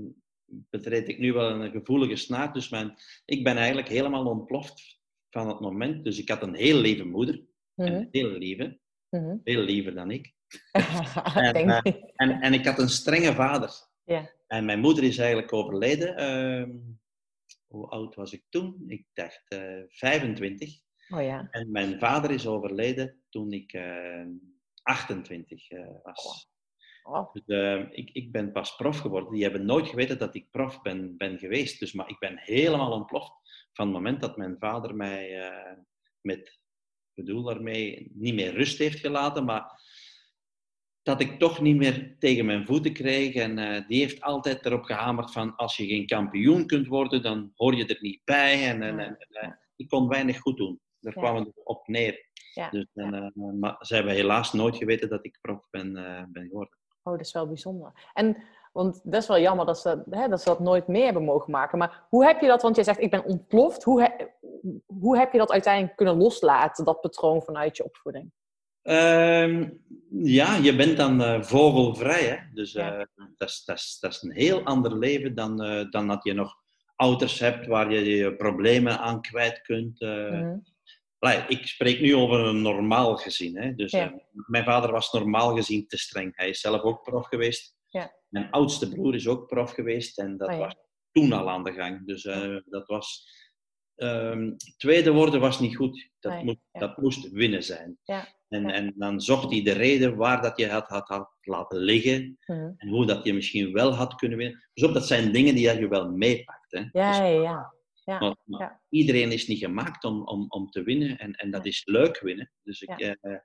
betreed ik nu wel een gevoelige snaar, dus mijn, ik ben eigenlijk helemaal ontploft van het moment. Dus ik had een heel lieve moeder, Mhm, een heel lieve, mhm. veel liever dan ik. <laughs> Denk- eh, En, en ik had een strenge vader. Ja. En mijn moeder is eigenlijk overleden. ehm, hoe oud was ik toen? Ik dacht eh 25. Oh ja. En mijn vader is overleden toen ik eh, 28 eh, was. Oh, Dus, eh, ik, ik ben pas prof geworden. Die hebben nooit geweten dat ik prof ben, ben geweest. Dus, maar ik ben helemaal ontploft van het moment dat mijn vader mij eh, met, ik bedoel daarmee, niet meer rust heeft gelaten, maar dat ik toch niet meer tegen mijn voeten kreeg. En eh, die heeft altijd erop gehamerd van als je geen kampioen kunt worden, dan hoor je er niet bij. En, en, en, en, eh, ik kon weinig goed doen. Daar Ja. kwam het op neer. Ja, Dus, en, eh, maar ze hebben helaas nooit geweten dat ik prof ben, ben geworden. oh, dat is wel bijzonder. En, want dat is wel jammer dat ze, hè, dat ze dat nooit meer hebben mogen maken. Maar hoe heb je dat, want jij zegt ik ben ontploft. Hoe, he- hoe heb je dat uiteindelijk kunnen loslaten, dat patroon vanuit je opvoeding? Ehm, ja, je bent dan eh, vogelvrij. Hè? Dus Ja. eh, dat, is, dat, is, dat is een heel ander leven dan, eh, dan dat je nog ouders hebt waar je je problemen aan kwijt kunt. Mhm. Allee, ik spreek nu over een normaal gezin. Hè? Dus, Ja. mijn vader was normaal gezien te streng. Hij is zelf ook prof geweest. Ja. Mijn oudste broer is ook prof geweest en dat Oh was toen al aan de gang. Dus dat was... ehm, tweede worden was niet goed. Dat, Nee, moest, ja. dat moest winnen zijn. Ja, En, ja. en dan zocht hij de reden waar dat je had, had, had laten liggen Mhm. en hoe dat je misschien wel had kunnen winnen. Dus op, dat zijn dingen die je wel meepakt. Hè? Dus, Ja, ja, ja. ja. maar- maar ja. Iedereen is niet gemaakt om, om, om te winnen en, en dat is leuk winnen. Dus ik, eh,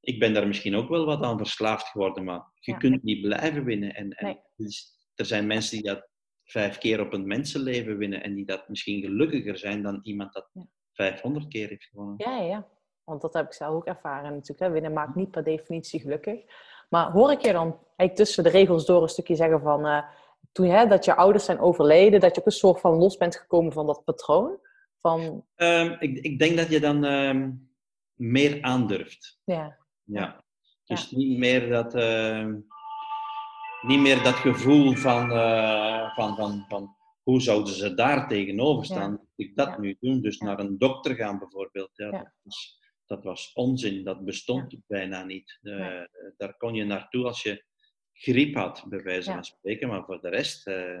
ik ben daar misschien ook wel wat aan verslaafd geworden, maar je kunt niet blijven winnen. En, en Nee. er zijn mensen die dat vijf keer op een mensenleven winnen en die dat misschien gelukkiger zijn dan iemand dat Ja. 500 keer heeft gewonnen. Ja, ja, ja. Want dat heb ik zelf ook ervaren natuurlijk. Hè. Winnen maakt niet per definitie gelukkig. Maar hoor ik je dan eigenlijk tussen de regels door een stukje zeggen van... eh, toen hè, dat je ouders zijn overleden, dat je ook een soort van los bent gekomen van dat patroon? Van, Ehm, ik, ik denk dat je dan ehm, meer aandurft. ja, Ja. Dus niet meer dat, ehm, niet meer dat gevoel van, eh, van, van, van hoe zouden ze daar tegenover staan? Moet ik dat Ja. nu doen? Dus Ja. naar een dokter gaan bijvoorbeeld. Ja, Ja. Dat, was, dat was onzin, dat bestond bijna niet. Eh. Daar kon je naartoe als je griep had, bij wijze Ja. van spreken, maar voor de rest eh,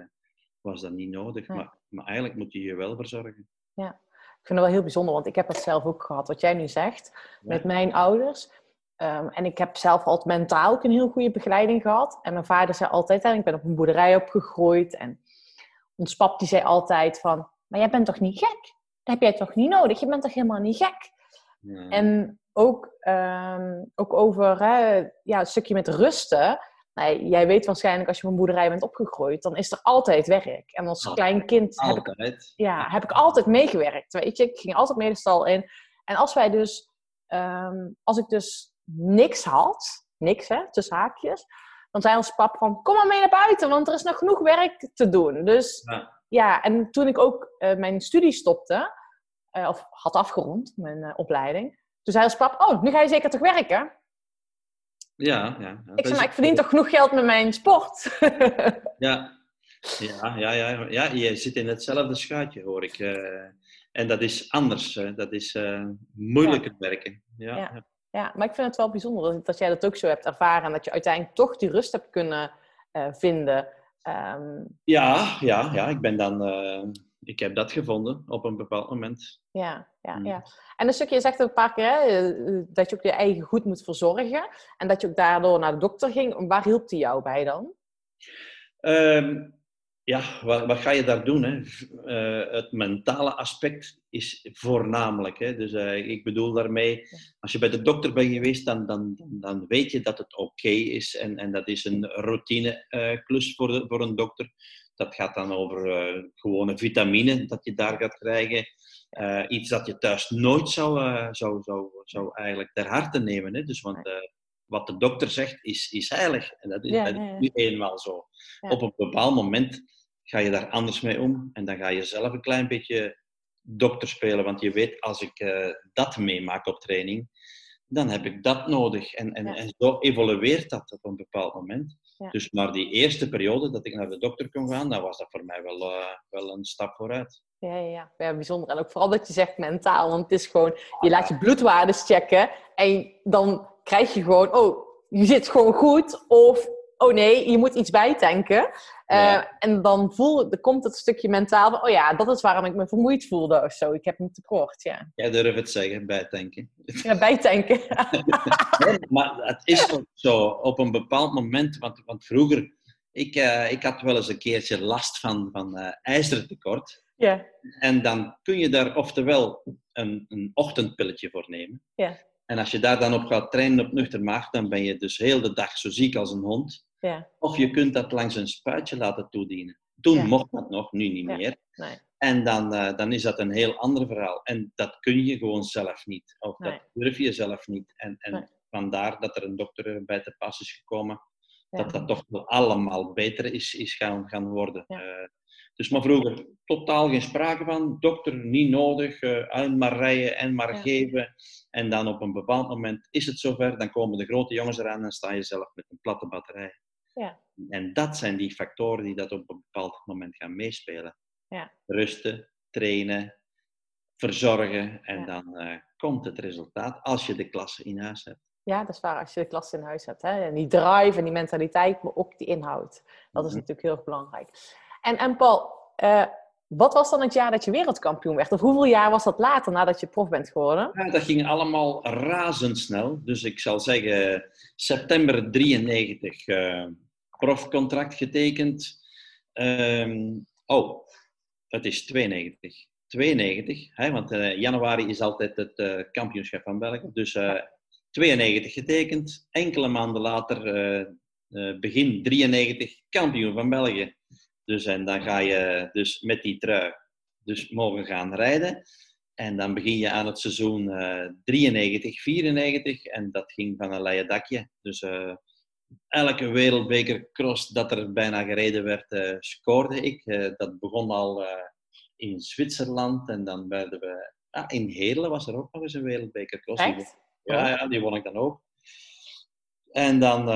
was dat niet nodig. Maar, maar eigenlijk moet je je wel verzorgen. ik vind het wel heel bijzonder, want ik heb dat zelf ook gehad. Wat jij nu zegt, met mijn ouders. Ehm, en ik heb zelf altijd mentaal ook een heel goede begeleiding gehad. En mijn vader zei altijd, en ik ben op een boerderij opgegroeid. En ons pap die zei altijd van, maar jij bent toch niet gek? Dat heb jij toch niet nodig? Je bent toch helemaal niet gek? Ja. En ook, ehm, ook over hè, ja, het stukje met rusten. Nou, jij weet waarschijnlijk als je op een boerderij bent opgegroeid, dan is er altijd werk. En als Altijd. klein kind heb ik ja, heb ik altijd meegewerkt. Weet je, ik ging altijd mee de stal in. En als wij dus, ehm, als ik dus niks had, niks hè, tussen haakjes, dan zei ons pap van, kom maar mee naar buiten, want er is nog genoeg werk te doen. Dus Ja. ja, en toen ik ook eh, mijn studie stopte, eh, of had afgerond, mijn eh, opleiding, toen zei ons pap, oh, nu ga je zeker toch werken? Ja, ja. ja. Ik zei, maar ik verdien toch genoeg geld met mijn sport? <laughs> Ja. Ja, ja, ja, ja, je zit in hetzelfde schuitje, hoor ik. en dat is anders. Dat is moeilijker werken. Ja, Ja. Ja. Maar ik vind het wel bijzonder dat, dat jij dat ook zo hebt ervaren. En dat je uiteindelijk toch die rust hebt kunnen eh, vinden. Ehm, ja, ja, ja, ik ben dan... eh, ik heb dat gevonden op een bepaald moment. ja, ja, Mm. ja. En een stukje, je zegt ook een paar keer hè, eh, dat je ook je eigen goed moet verzorgen. En dat je ook daardoor naar de dokter ging. Waar hielp die jou bij dan? Ehm, ja, wat, wat ga je daar doen? Hè? Eh, het mentale aspect is voornamelijk. Hè? Dus eh, ik bedoel daarmee, als je bij de dokter bent geweest, dan, dan, dan weet je dat het oké is. En, en dat is een routine eh, voor, de, voor een dokter. Dat gaat dan over gewone vitamine dat je daar gaat krijgen. Iets dat je thuis nooit zou, zou, zou, zou eigenlijk ter harte nemen. Hè? Dus, want wat de dokter zegt is, is heilig. En dat is, Ja, nu eenmaal zo. Op een bepaald moment ga je daar anders mee om. En dan ga je zelf een klein beetje dokter spelen. Want je weet, als ik eh, dat meemaak op training, dan heb ik dat nodig. En, en, Ja. en zo evolueert dat op een bepaald moment. Ja. Dus maar die eerste periode dat ik naar de dokter kon gaan, dan was dat voor mij wel, eh, wel een stap vooruit. Ja, ja, ja. ja, bijzonder. En ook vooral dat je zegt mentaal. Want het is gewoon, je laat je bloedwaardes checken. En dan krijg je gewoon, oh, je zit gewoon goed. Of, oh nee, je moet iets bijtanken. Eh. En dan voel, dan komt het stukje mentaal van, oh ja, dat is waarom ik me vermoeid voelde of zo. Ik heb een tekort, ja. Jij durft het zeggen, bijtanken. <laughs> Ja, bijtanken. <laughs> Nee, maar het is ook zo, op een bepaald moment, want, want vroeger, ik, eh, ik had wel eens een keertje last van, van eh ijzertekort. ja, En dan kun je daar oftewel een, een ochtendpilletje voor nemen. Ja. En als je daar dan op gaat trainen op nuchter maag, dan ben je dus heel de dag zo ziek als een hond. Ja, Of je kunt dat langs een spuitje laten toedienen. Toen Ja. mocht dat nog, nu niet meer. nee. En dan, eh, dan is dat een heel ander verhaal. En dat kun je gewoon zelf niet. Of Nee. dat durf je zelf niet. En, en Nee. vandaar dat er een dokter bij te pas is gekomen. Dat dat toch wel allemaal beter is, is gaan, gaan worden. Eh, dus maar vroeger totaal geen sprake van. Dokter niet nodig. en maar rijden en maar Ja. geven. En dan op een bepaald moment is het zover. Dan komen de grote jongens eraan en sta je zelf met een platte batterij. Ja. En dat zijn die factoren die dat op een bepaald moment gaan meespelen. Ja. Rusten, trainen, verzorgen en Ja. dan eh, komt het resultaat als je de klasse in huis hebt. Ja, dat is waar als je de klas in huis hebt. Hè? En die drive en die mentaliteit, maar ook die inhoud. Dat is Mhm. natuurlijk heel erg belangrijk. En, en Paul, eh, wat was dan het jaar dat je wereldkampioen werd? Of hoeveel jaar was dat later nadat je prof bent geworden? Ja, dat ging allemaal razendsnel. Dus ik zal zeggen, september 93 eh, profcontract getekend. Ehm, oh, het is 92. 92, hè, want eh, januari is altijd het eh, kampioenschap van België. Dus eh 92 getekend. Enkele maanden later eh, eh, begin 93 kampioen van België. Dus en dan ga je dus met die trui dus mogen gaan rijden. En dan begin je aan het seizoen eh 93, 94 en dat ging van een leien dakje. Dus eh, elke wereldbeker cross dat er bijna gereden werd, eh, scoorde ik. Eh, dat begon al eh, in Zwitserland en dan werden we... Ah, in Heerlen was er ook nog eens een wereldbeker cross. Echt? ja, ja, die won ik dan ook. En dan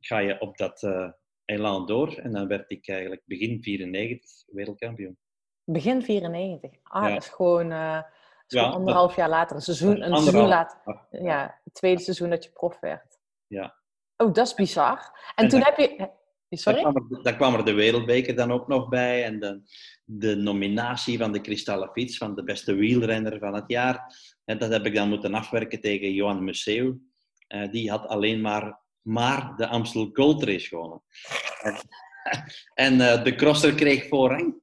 ga je op dat elan door. En dan werd ik eigenlijk begin 94 wereldkampioen. Begin 94. Ah, Ja. dat is gewoon, Ja, anderhalf jaar later. Een seizoen, een seizoen later. Ja. Ja, het tweede seizoen dat je prof werd. Ja. Oh, dat is bizar. En, En toen heb je... Dan Sorry? kwam, er, dan kwam er de wereldbeker dan ook nog bij. En de, de nominatie van de Kristallen Fiets, van de beste wielrenner van het jaar. En dat heb ik dan moeten afwerken tegen Johan Museeuw. Eh, die had alleen maar, maar de Amstel Gold Race gewonnen. En, <laughs> eh, de crosser kreeg voorrang.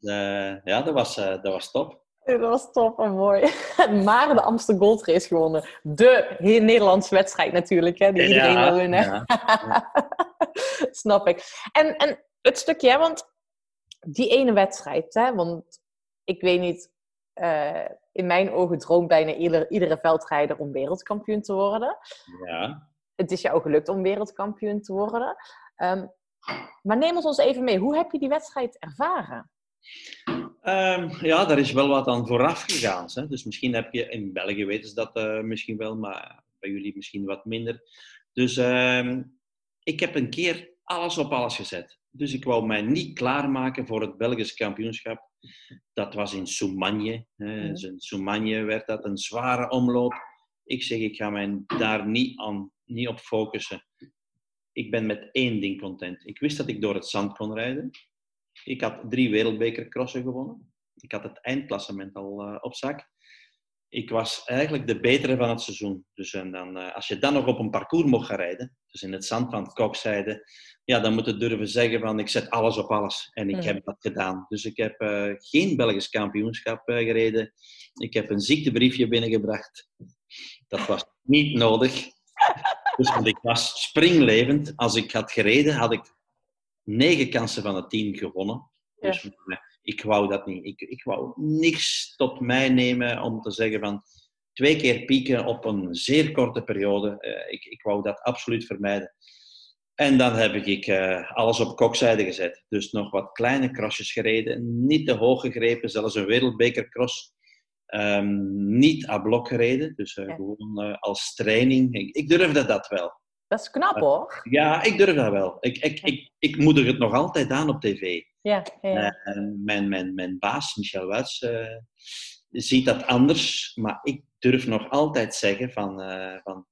Eh, ja, dat was, dat was top. Dat was top en mooi. <laughs> Maar de Amsterdam Gold Race gewonnen. De Nederlandse wedstrijd natuurlijk, hè, die iedereen Ja, wil winnen. ja. <laughs> Snap ik. En, en het stukje, hè, want die ene wedstrijd, hè, want ik weet niet, eh, in mijn ogen droomt bijna ieder, iedere veldrijder om wereldkampioen te worden. ja. Het is jou gelukt om wereldkampioen te worden. Ehm, maar neem ons even mee. Hoe heb je die wedstrijd ervaren? Ehm, ja, daar is wel wat aan vooraf gegaan. Hè? Dus misschien heb je in België weten ze dat eh, misschien wel, maar bij jullie misschien wat minder. Dus ehm, ik heb een keer alles op alles gezet. Dus ik wou mij niet klaarmaken voor het Belgisch kampioenschap. Dat was in Soumagne. Hè. Dus In Soumagne werd dat een zware omloop. Ik zeg, ik ga mij daar niet, aan, niet op focussen. Ik ben met één ding content. Ik wist dat ik door het zand kon rijden. Ik had drie wereldbekercrossen gewonnen. Ik had het eindklassement al eh, op zak. Ik was eigenlijk de betere van het seizoen. Dus en dan, eh, als je dan nog op een parcours mocht gaan rijden, dus in het zand van het Kokzijde, ja, dan moet je durven zeggen van ik zet alles op alles. En ik Mhm. heb dat gedaan. Dus ik heb eh, geen Belgisch kampioenschap gereden. Ik heb een ziektebriefje binnengebracht. Dat was niet nodig. <laughs> Dus want ik was springlevend. Als ik had gereden, had ik negen kansen van de tien gewonnen. Dus eh, ik wou dat niet. Ik, ik wou niks tot mij nemen om te zeggen van twee keer pieken op een zeer korte periode. Eh, ik, ik wou dat absoluut vermijden. En dan heb ik eh, alles op kokzijde gezet. Dus nog wat kleine crossjes gereden. Niet te hoog gegrepen, zelfs een wereldbekercross. Ehm, niet à blok gereden, dus Ja. gewoon als training. Ik, ik durfde dat wel. Dat is knap hoor. Ja, ik durf dat wel. Ik, ik, ik, ik moedig het nog altijd aan op tv. Ja, ja, ja. Eh, mijn, mijn, mijn baas, Michel Wuits, eh, ziet dat anders. Maar ik durf nog altijd zeggen van, eh, van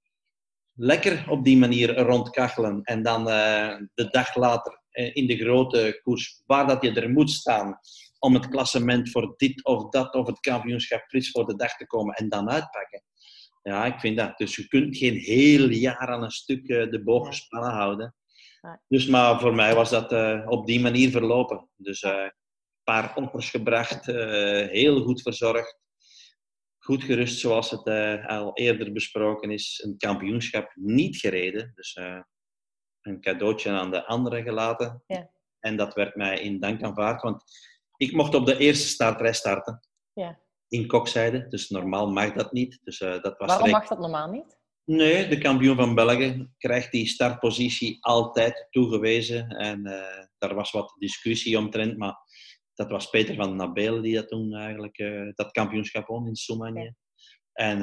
lekker op die manier rondkachelen. En dan eh, de dag later eh, in de grote koers, waar dat je er moet staan om het klassement voor dit of dat of het kampioenschap fris voor de dag te komen en dan uitpakken. Ja, ik vind dat. Dus je kunt geen heel jaar aan een stuk eh, de boog gespannen houden. Dus, maar voor mij was dat eh, op die manier verlopen. Dus eh, een paar offers gebracht, heel goed verzorgd. Goed gerust, zoals het al eerder besproken is. Een kampioenschap niet gereden. Dus een cadeautje aan de anderen gelaten. Ja. En dat werd mij in dank aanvaard. Want ik mocht op de eerste startrij starten. Ja. In kokzijde. Dus normaal mag dat niet. Dus eh, dat was Waarom direct- mag dat normaal niet? Nee, de kampioen van België krijgt die startpositie altijd toegewezen. En eh, daar was wat discussie omtrent, maar dat was Peter van Nabelen die dat toen eigenlijk eh, dat kampioenschap won in Soumagne. Ja. En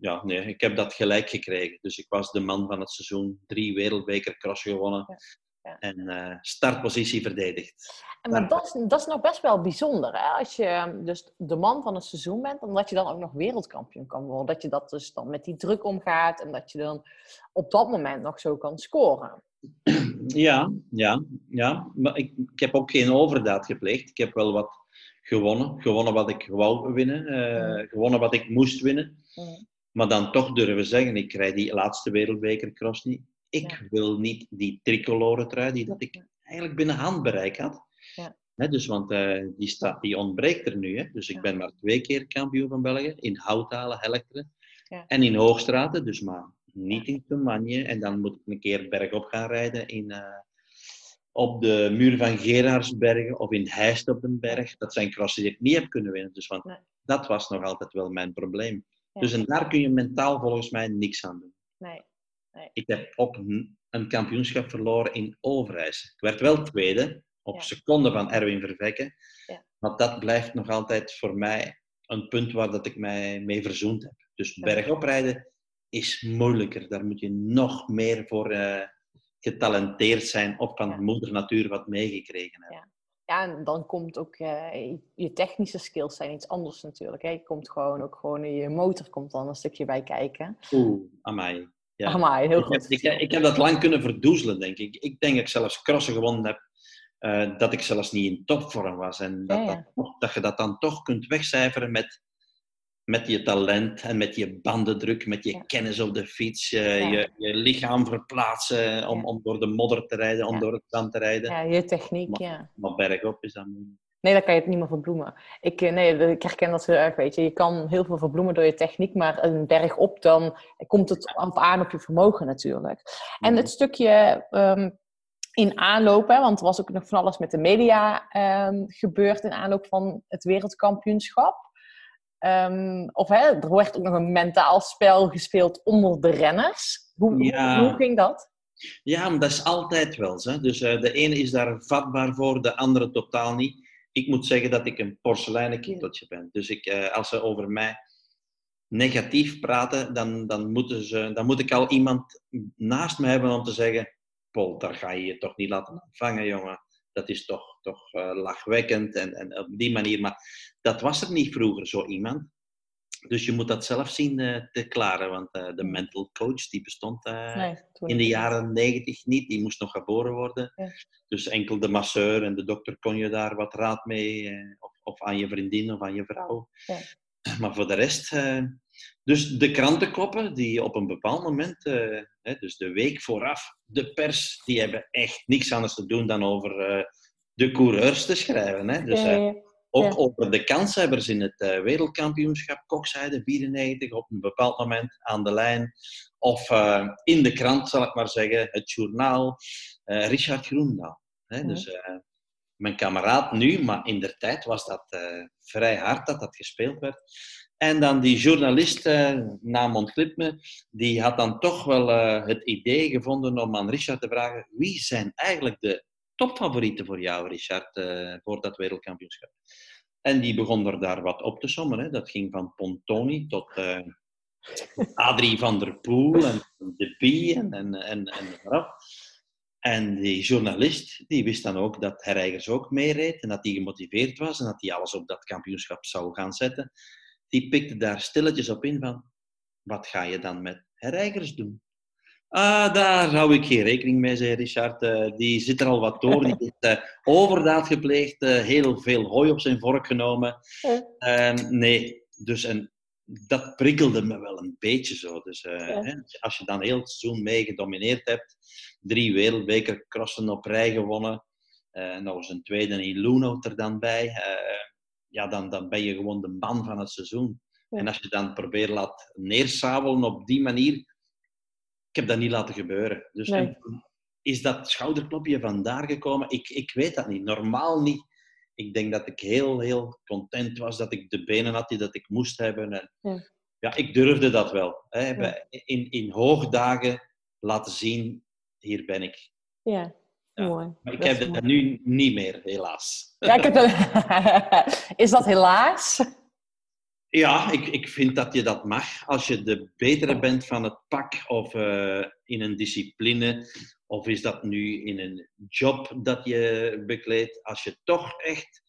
ja, nee, ik heb dat gelijk gekregen. Dus ik was de man van het seizoen, drie wereldbeker cross gewonnen Ja. Ja. en eh, startpositie verdedigd. En maar dat, is, dat is nog best wel bijzonder, hè? Als je ehm, dus de man van het seizoen bent, omdat je dan ook nog wereldkampioen kan worden. Dat je dat dus dan met die druk omgaat en dat je dan op dat moment nog zo kan scoren. Ja, ja, ja. Maar ik, ik heb ook geen overdaad gepleegd. Ik heb wel wat gewonnen. Gewonnen wat ik wou winnen. eh, Mhm. Gewonnen wat ik moest winnen. Mm. Maar dan toch durven zeggen, ik krijg die laatste wereldbekercross niet. Ik Ja. wil niet die tricolore trui die dat ik eigenlijk binnen handbereik had. Ja. Dus, want eh, die, staat, die ontbreekt er nu. Hè? Dus ik Ja. ben maar twee keer kampioen van België. In Houthalen, Helchteren. Ja. En in Hoogstraten. Dus maar niet in Toumanje. En dan moet ik een keer bergop gaan rijden in, eh, op de muur van Gerardsbergen of in Heist op den Berg. Dat zijn crossen die ik niet heb kunnen winnen. Dus want Nee. dat was nog altijd wel mijn probleem. Ja. Dus en daar kun je mentaal volgens mij niks aan doen. Nee. Ik heb ook een- kampioenschap verloren in Overijs. Ik werd wel tweede, op Ja. seconde van Erwin Vervekke. Ja. Maar dat blijft nog altijd voor mij een punt waar dat ik mij mee verzoend heb. Dus Ja. bergop rijden is moeilijker. Daar moet je nog meer voor eh, getalenteerd zijn of van Ja. moeder natuur wat meegekregen hebben. Ja, en dan komt ook eh, je- je technische skills zijn iets anders natuurlijk. Hè. Je komt gewoon ook gewoon je motor komt dan een stukje bij kijken. Oeh, amai. Ja. Amai, heel ik, heb, goed. ik, ik heb dat lang kunnen verdoezelen, denk ik. Ik denk dat ik zelfs crossen gewonnen heb, eh, dat ik zelfs niet in topvorm was. En dat, Ja, ja. Dat, dat je dat dan toch kunt wegcijferen met, met je talent en met je bandendruk, met je Ja. kennis op de fiets, Ja. je, je lichaam verplaatsen om, Ja. om door de modder te rijden, om door het zand te rijden. Ja, je techniek, Maar- ja. Maar bergop is dat moeilijk. Nee, daar kan je het niet meer verbloemen. Ik, eh, nee, ik herken dat heel erg, weet je. Je kan heel veel verbloemen door je techniek, maar een berg op, dan komt het op aan op je vermogen natuurlijk. En het stukje ehm, in aanloop, hè, want er was ook nog van alles met de media ehm, gebeurd in aanloop van het wereldkampioenschap. Ehm, of hè, er werd ook nog een mentaal spel gespeeld onder de renners. Hoe, Ja. hoe, hoe ging dat? Ja, maar dat is altijd wel zo. Dus eh, de ene is daar vatbaar voor, de andere totaal niet. Ik moet zeggen dat ik een porseleinen kereltje ben. Dus ik, eh, als ze over mij negatief praten, dan, dan, moeten ze, dan moet ik al iemand naast me hebben om te zeggen: Paul, daar ga je je toch niet laten vangen, jongen. Dat is toch, toch eh, lachwekkend en, en op die manier. Maar dat was er niet vroeger, zo iemand. Dus je moet dat zelf zien eh, te klaren. Want eh, de mental coach die bestond eh, Nee, in de jaren negentig niet. Die moest nog geboren worden. Ja. Dus enkel de masseur en de dokter kon je daar wat raad mee. Of, of aan je vriendin of aan je vrouw. Ja. <clears throat> Maar voor de rest... dus de krantenkoppen die op een bepaald moment... hè, dus de week vooraf, de pers, die hebben echt niks anders te doen dan over de coureurs te schrijven. Hè? Dus, ja. Ook Ja. over de kanshebbers in het eh, wereldkampioenschap, kokzijde 94, op een bepaald moment aan de lijn. Of eh, in de krant, zal ik maar zeggen, het journaal, eh, Richard Groendaal. Hè? Ja. Dus mijn kameraad nu, maar in der tijd was dat vrij hard dat dat gespeeld werd. En dan die journalist, naam ontglipt me, die had dan toch wel het idee gevonden om aan Richard te vragen wie zijn eigenlijk de topfavorieten voor jou, Richard, eh, voor dat wereldkampioenschap. En die begon er daar wat op te sommen. Dat ging van Pontoni tot eh, Adrie van der Poel en De Bie en, en, en, en. En die journalist die wist dan ook dat Herreigers ook meereed en dat hij gemotiveerd was en dat hij alles op dat kampioenschap zou gaan zetten. Die pikte daar stilletjes op in van, wat ga je dan met Herreigers doen? Ah, daar hou ik geen rekening mee, zei Richard. Eh, die zit er al wat door. Die heeft eh, overdaad gepleegd, eh, heel veel hooi op zijn vork genomen. Nee, dus en dat prikkelde me wel een beetje zo. Dus Ja. hè, als je dan heel het seizoen mee gedomineerd hebt, drie wereldbeker crossen op rij gewonnen, nog eens een tweede in Luno er dan bij, ja, dan, dan ben je gewoon de man van het seizoen. Ja. En als je dan probeert laat neersabelen op die manier, ik heb dat niet laten gebeuren. Dus Nee. is dat schouderklopje vandaar gekomen? Ik, ik weet dat niet. Normaal niet. Ik denk dat ik heel, heel content was dat ik de benen had die dat ik moest hebben. En, Ja. ja, ik durfde dat wel. Hè. Ja. In, in hoogdagen laten zien, hier ben ik. Ja, Ja. mooi. Maar ik Dat heb mooi. dat nu niet meer, helaas. Ja, ik heb. <laughs> Is dat helaas? Ja, ik, ik vind dat je dat mag. Als je de betere bent van het pak of eh, in een discipline, of is dat nu in een job dat je bekleedt. Als je toch echt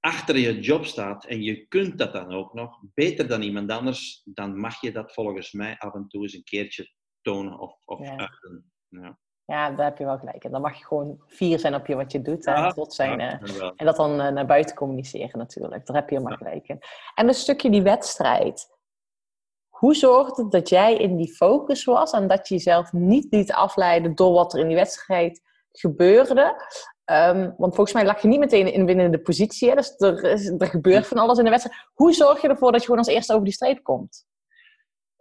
achter je job staat en je kunt dat dan ook nog, beter dan iemand anders, dan mag je dat volgens mij af en toe eens een keertje tonen of, of Ja. uiten. Ja. Ja, daar heb je wel gelijk. En dan mag je gewoon fier zijn op je wat je doet. Ja, Trots zijn. Ja. En dat dan eh, naar buiten communiceren natuurlijk. Daar heb je helemaal gelijk in. En een stukje die wedstrijd. Hoe zorgde dat jij in die focus was en dat je jezelf niet liet afleiden door wat er in die wedstrijd gebeurde? Ehm, want volgens mij lag je niet meteen in winnende positie. Hè? Dus er, is, er gebeurt van alles in de wedstrijd. Hoe zorg je ervoor dat je gewoon als eerste over die streep komt?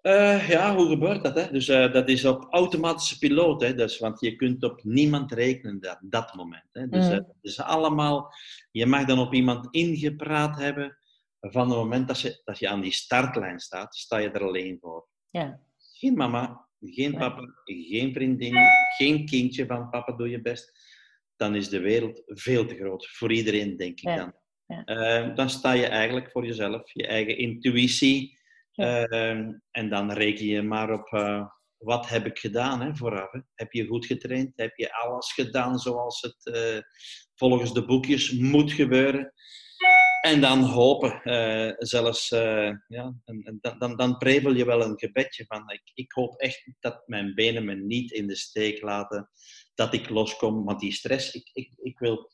Eh, ja, hoe gebeurt dat? Hè? Dus eh, dat is op automatische piloot. Hè? Dus, want je kunt op niemand rekenen dat, dat moment. Hè? Dus Mm. eh, allemaal... Je mag dan op iemand ingepraat hebben. Van het moment dat je, dat je aan die startlijn staat, sta je er alleen voor. Ja. Geen mama, geen papa, geen vriendin, geen kindje van papa doe je best. Dan is de wereld veel te groot. Voor iedereen, denk ik Ja. dan. Ja. Dan sta je eigenlijk voor jezelf, je eigen intuïtie. Ja. Eh, en dan reken je maar op eh, wat heb ik gedaan hè, vooraf. Hè? Heb je goed getraind? Heb je alles gedaan zoals het eh, volgens de boekjes moet gebeuren? En dan hopen, eh, zelfs, ja, en dan, dan, dan prevel je wel een gebedje van, ik, ik hoop echt dat mijn benen me niet in de steek laten, dat ik loskom, want die stress, ik, ik, ik wil,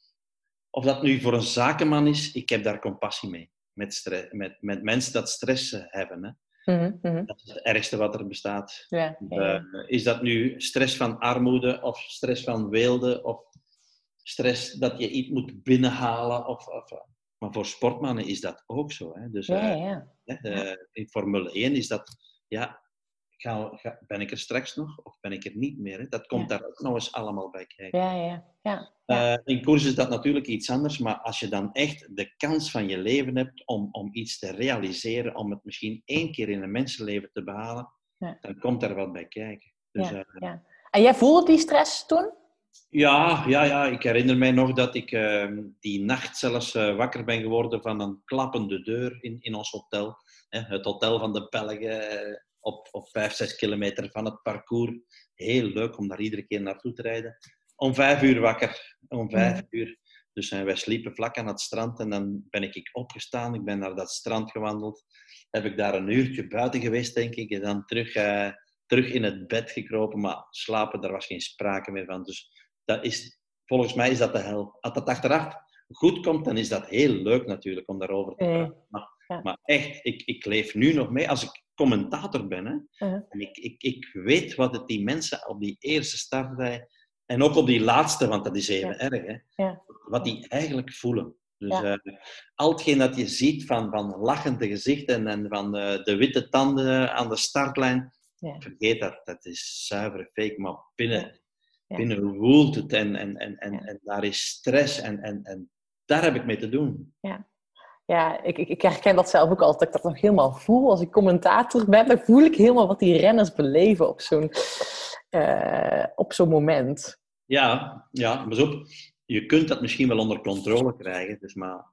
of dat nu voor een zakenman is, ik heb daar compassie mee, met, met, met mensen dat stress eh, hebben. Hè. Mhm, mhm. Dat is het ergste wat er bestaat. Ja. Eh, is dat nu stress van armoede of stress van weelde of stress dat je iets moet binnenhalen? Of, of, maar voor sportmannen is dat ook zo. Hè? Dus, ja, eh, eh, in Formule 1 is dat, ja, ga, ga- ben ik er straks nog of ben ik er niet meer? Hè? Dat komt Ja. daar ook nog eens allemaal bij kijken. Ja, ja, ja. ja. Eh, in koers is dat natuurlijk iets anders, maar als je dan echt de kans van je leven hebt om, om iets te realiseren, om het misschien één keer in een mensenleven te behalen, dan komt daar wat bij kijken. Dus, eh, ja. En jij voelde die stress toen? ja, ja, ja, ik herinner mij nog dat ik eh, die nacht zelfs eh, wakker ben geworden van een klappende deur in, in ons hotel. Hè, het hotel van de Belgen op, op 5, 6 kilometer van het parcours. Heel leuk om daar iedere keer naartoe te rijden. Om vijf uur wakker, om vijf uur. Dus eh, wij sliepen vlak aan het strand en dan ben ik opgestaan. Ik ben naar dat strand gewandeld. Heb ik daar een uurtje buiten geweest, denk ik. En dan terug, eh, terug in het bed gekropen. Maar slapen, daar was geen sprake meer van. Dus dat is, volgens mij is dat de hel. Als dat achteraf goed komt, dan is dat heel leuk natuurlijk om daarover te praten. Maar, ja. maar echt, ik, ik leef nu nog mee. Als ik commentator ben, hè, en ik, ik, ik weet wat het die mensen op die eerste startrij en ook op die laatste, want dat is even Ja. erg, hè, Ja. wat die eigenlijk voelen. Dus eh, al hetgeen dat je ziet van, van lachende gezichten en van eh, de witte tanden aan de startlijn, Ja. vergeet dat. Dat is zuivere fake, maar binnen, binnen woelt het en, en, en, en, en daar is stress en, en, en daar heb ik mee te doen. Ja, ik, ik, ik herken dat zelf ook altijd, dat ik dat nog helemaal voel. Als ik commentator ben, dan voel ik helemaal wat die renners beleven op zo'n eh, op zo'n moment. Ja, ja, maar op. Je kunt dat misschien wel onder controle krijgen, dus maar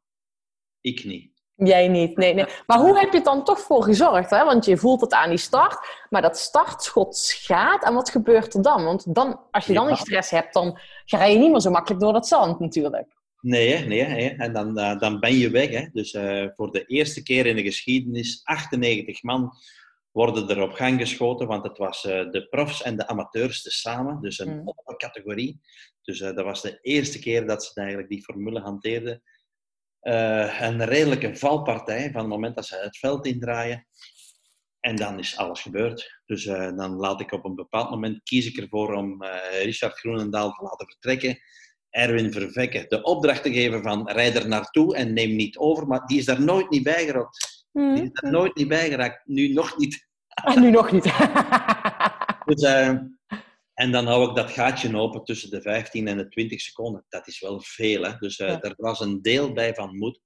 ik niet. Jij niet, nee, nee. Maar hoe heb je het dan toch voor gezorgd? Hè? Want je voelt het aan die start, maar dat startschot gaat. En wat gebeurt er dan? Want dan, als je dan die Ja. stress hebt, dan ga je niet meer zo makkelijk door dat zand natuurlijk. Nee, nee. Hè. En dan, eh, dan ben je weg. Hè. Dus eh, voor de eerste keer in de geschiedenis, 98 man worden er op gang geschoten, want het was eh, de profs en de amateurs tezamen, dus een Mm. categorie. Dus dat was de eerste keer dat ze eigenlijk die formule hanteerden. Een redelijke valpartij van het moment dat ze het veld indraaien. En dan is alles gebeurd. Dus dan laat ik op een bepaald moment kies ik ervoor om Richard Groenendaal te laten vertrekken. Erwin Vervekke de opdracht te geven van rijd er naartoe en neem niet over. Maar die is daar nooit niet bij geraakt. Die is daar nooit niet bij geraakt. Nu nog niet. Ah, nu nog niet. <laughs> Dus, eh, en dan hou ik dat gaatje open tussen de 15 en de 20 seconden. Dat is wel veel. Hè? Dus eh, Ja. er was een deel bij van moed.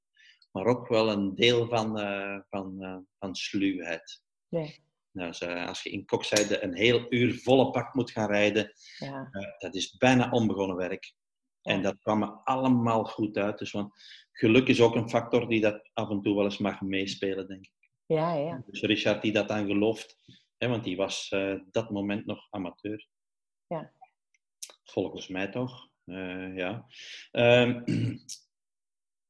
Maar ook wel een deel van, eh, van, eh, van sluwheid. Ja. Dus, eh, als je in Kokzijde een heel uur volle pak moet gaan rijden, ja. eh, dat is bijna onbegonnen werk. En dat kwam me allemaal goed uit. Dus, want geluk is ook een factor die dat af en toe wel eens mag meespelen, denk ik. ja, ja. Dus Richard die dat dan gelooft, hè, want die was eh, dat moment nog amateur. Ja. Volgens mij toch. Eh, ja. Ehm, <clears throat>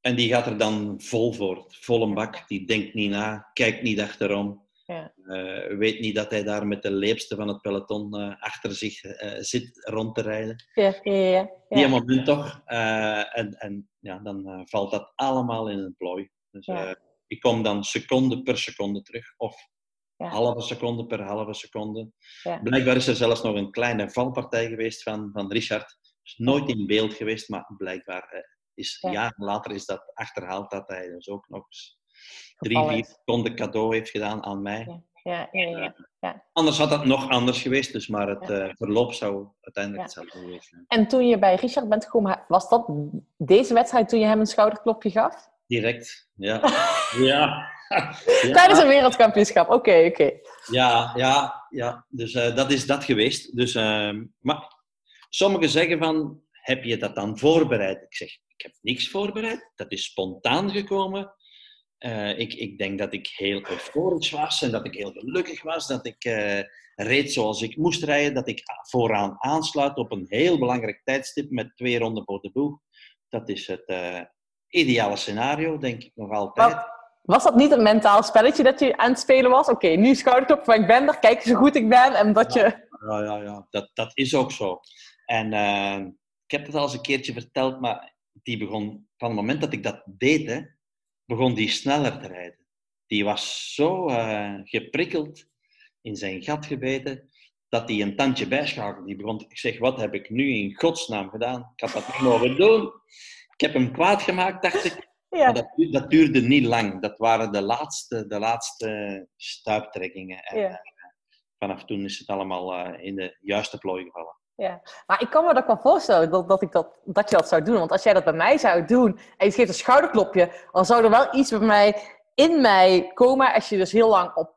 en die gaat er dan vol voor, vol een bak. Die denkt niet na, kijkt niet achterom. Ja. Eh, weet niet dat hij daar met de leepste van het peloton eh, achter zich eh, zit rond te rijden. Ja, ja, ja. Die moment toch. En en ja, dan valt dat allemaal in een plooi. Dus, ik kom dan seconde per seconde terug. Of halve seconde per halve seconde. Blijkbaar is er zelfs nog een kleine valpartij geweest van, van Richard. Is nooit in beeld geweest, maar blijkbaar is Ja. jaren later is dat achterhaald dat hij dus ook nog eens drie, vier seconden cadeau heeft gedaan aan mij. Ja. ja, ja, ja. Anders had dat nog anders geweest, dus maar het eh, verloop zou uiteindelijk hetzelfde geweest zijn. En toen je bij Richard bent gekomen, was dat deze wedstrijd toen je hem een schouderklopje gaf? Direct, ja. <laughs> <laughs> ja. Tijdens een wereldkampioenschap, oké, oké. Ja, ja, ja. Dus eh, dat is dat geweest. Dus, ehm, maar sommigen zeggen van, heb je dat dan voorbereid? Ik zeg, ik heb niks voorbereid. Dat is spontaan gekomen. Eh, ik, ik denk dat ik heel euforisch was en dat ik heel gelukkig was. Dat ik eh, reed zoals ik moest rijden. Dat ik vooraan aansluit op een heel belangrijk tijdstip met twee ronden voor de boeg. Dat is het eh, ideale scenario, denk ik nog altijd. Maar was dat niet een mentaal spelletje dat je aan het spelen was? Oké, nu schouderklop van ik ben er, kijk eens hoe goed ik ben. En dat je... Ja, ja, ja. Dat, dat is ook zo. En ik heb het al eens een keertje verteld, maar die begon, van het moment dat ik dat deed, hè, begon die sneller te rijden. Die was zo eh, geprikkeld, in zijn gat gebeten, dat hij een tandje bijschakelde. Die begon, ik zeg, wat heb ik nu in godsnaam gedaan? Ik had dat niet <laughs> mogen doen. Ik heb hem kwaad gemaakt, dacht ik. <laughs> Ja, Maar dat, du- dat duurde niet lang. Dat waren de laatste, de laatste stuiptrekkingen. En, Ja. eh, vanaf toen is het allemaal eh, in de juiste plooi gevallen. Ja. Maar ik kan me dat wel voorstellen dat, dat, ik dat, dat je dat zou doen. Want als jij dat bij mij zou doen en je geeft een schouderklopje, dan zou er wel iets bij mij in mij komen. Als je dus heel lang op,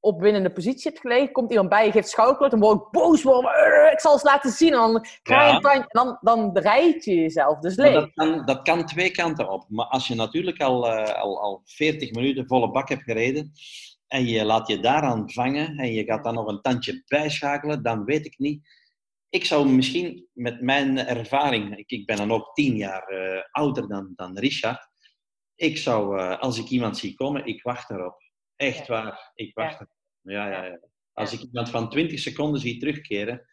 op winnende positie hebt gelegen, komt iemand bij, je geeft schouderklop, dan word ik boos worden. "Urgh, Ik zal eens laten zien. En dan ga je Ja. en dan, dan rijd je jezelf dus leeg. dat, kan, dat kan twee kanten op. Maar als je natuurlijk al, eh, al, al 40 minuten volle bak hebt gereden en je laat je daaraan vangen en je gaat dan nog een tandje bijschakelen, dan weet ik niet. Ik zou misschien met mijn ervaring, ik, ik ben dan ook tien jaar eh, ouder dan, dan Richard, ik zou, eh, als ik iemand zie komen, ik wacht erop. Echt waar, ik wacht Ja. erop. Ja, ja, ja. Als ik iemand van 20 seconden zie terugkeren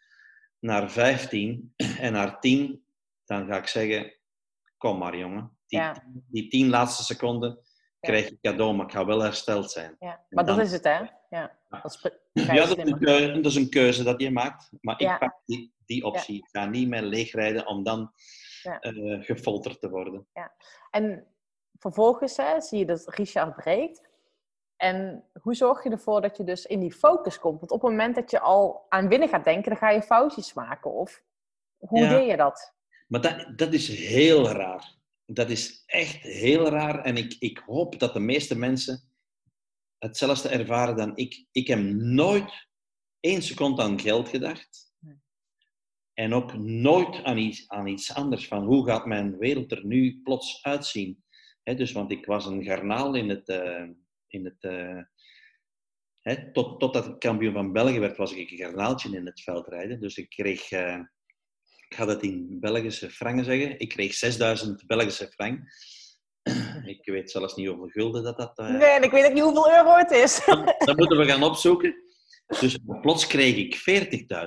naar 15 <clears throat> en naar 10, dan ga ik zeggen, kom maar jongen. Die, die 10 laatste seconden krijg je cadeau, maar ik ga wel hersteld zijn. Ja. Maar dat is het, hè? Ja. Dat is Ja, dat is, een keuze, dat is een keuze dat je maakt. Maar Ja. ik pak die, die optie. Ik ga niet meer leegrijden om dan Ja. eh, gefolterd te worden. En vervolgens hè, zie je dat Richard breekt. En hoe zorg je ervoor dat je dus in die focus komt? Want op het moment dat je al aan winnen gaat denken, dan ga je foutjes maken. Of hoe Ja. deed je dat? Maar dat, dat is heel raar. Dat is echt heel raar. En ik, ik hoop dat de meeste mensen hetzelfde ervaren dan ik. Ik heb nooit één seconde aan geld gedacht. Nee. En ook nooit aan iets, aan iets anders. Van hoe gaat mijn wereld er nu plots uitzien? Dus, want ik was een garnaal in het... eh, in het hè, tot, totdat ik kampioen van België werd, was ik een garnaaltje in het veldrijden. Dus ik kreeg... eh, ik ga dat in Belgische frangen zeggen. Ik kreeg 6000 Belgische frank. <clears throat> Ik weet zelfs niet hoeveel gulden dat dat... eh, Nee, ik weet ook niet hoeveel euro het is. <laughs> dat moeten we gaan opzoeken. Dus plots kreeg ik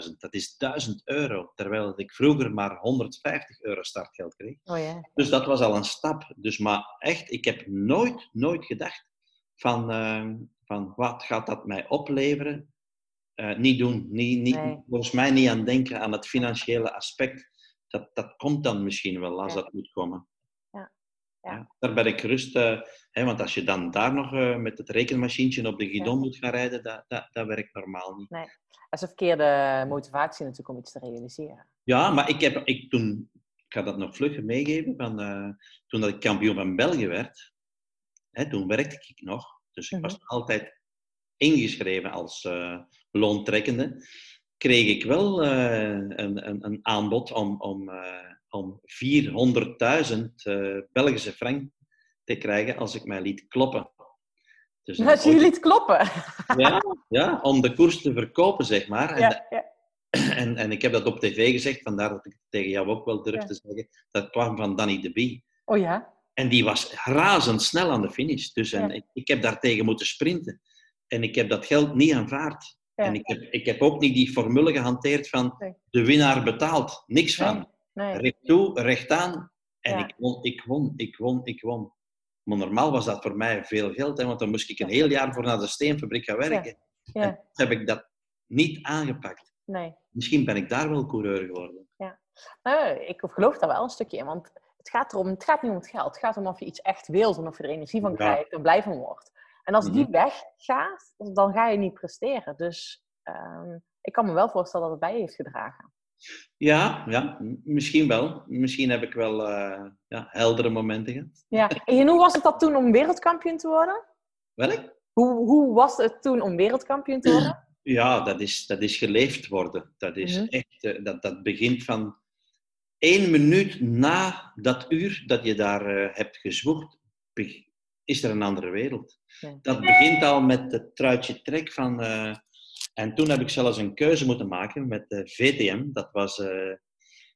40.000. Dat is 1000 euro. Terwijl ik vroeger maar 150 euro startgeld kreeg. Oh ja. Dus dat was al een stap. Dus maar echt, ik heb nooit, nooit gedacht van, eh, van wat gaat dat mij opleveren? Eh, niet doen. Niet, niet, Nee. Volgens mij niet aan denken aan het financiële aspect. Dat, dat komt dan misschien wel als Ja. dat moet komen. Ja. Ja. daar ben ik gerust. eh, hè, want als je dan daar nog eh, met het rekenmachientje op de guidon moet gaan rijden, dat, dat, dat werkt normaal niet. Dat is een verkeerde motivatie natuurlijk om iets te realiseren. Ja, maar ik heb ik toen, ik ga dat nog vlugger meegeven, van, toen dat ik kampioen van België werd, hè, toen werkte ik nog. Dus ik was Mhm. altijd ingeschreven als loontrekkende. Kreeg ik wel eh, een, een, een aanbod om, om, eh, om 400.000 eh, Belgische frank te krijgen als ik mij liet kloppen. Dus Dat je liet kloppen. ja, ja, om de koers te verkopen, zeg maar. En Ja, ja. <clears throat> en, en ik heb dat op tv gezegd, vandaar dat ik het tegen jou ook wel durf Ja. te zeggen. Dat kwam van Danny de Bie. Oh ja? En die was razendsnel aan de finish. Dus en ik heb daartegen moeten sprinten. En ik heb dat geld niet aanvaard. Ja. En ik heb, ik heb ook niet die formule gehanteerd van Nee. de winnaar betaalt. Niks van. Nee. Recht toe, recht aan. En Ja. ik won, ik won, ik won, ik won. Maar normaal was dat voor mij veel geld, hè, want dan moest ik een heel jaar voor naar de steenfabriek gaan werken. Ja. En heb ik dat niet aangepakt. Nee. Misschien ben ik daar wel coureur geworden. Nou, ik geloof daar wel een stukje in. Want het gaat, erom, het gaat niet om het geld. Het gaat om of je iets echt wilt en of je er energie van Ja. krijgt en blij van wordt. En als die Mhm. weggaat, dan ga je niet presteren. Dus ehm, ik kan me wel voorstellen dat het bij je heeft gedragen. Ja, ja, misschien wel. Misschien heb ik wel eh, ja, heldere momenten gehad. Ja. En hoe was het dat toen om wereldkampioen te worden? Welk? Hoe, hoe was het toen om wereldkampioen te worden? Ja, dat is, dat is geleefd worden. Dat is Mhm. echt, eh, dat, dat begint van één minuut na dat uur dat je daar eh, hebt gezwoegd, be- is er een andere wereld. Ja. Dat begint al met het truitje trek van... eh, en toen heb ik zelfs een keuze moeten maken met de VTM. Dat was, eh,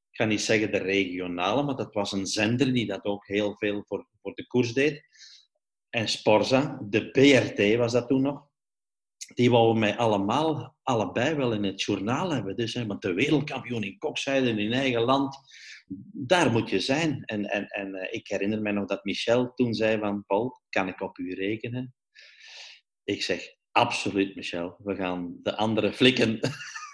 ik ga niet zeggen de regionale, maar dat was een zender die dat ook heel veel voor, voor de koers deed. En Sporza, de BRT was dat toen nog die wouden mij allemaal, allebei wel in het journaal hebben. Dus, hè, want de wereldkampioen in kokzijde in eigen land, daar moet je zijn. En, en, en eh, ik herinner me nog dat Michel toen zei van, Paul, kan ik op u rekenen? Ik zeg, absoluut Michel, we gaan de andere flikken.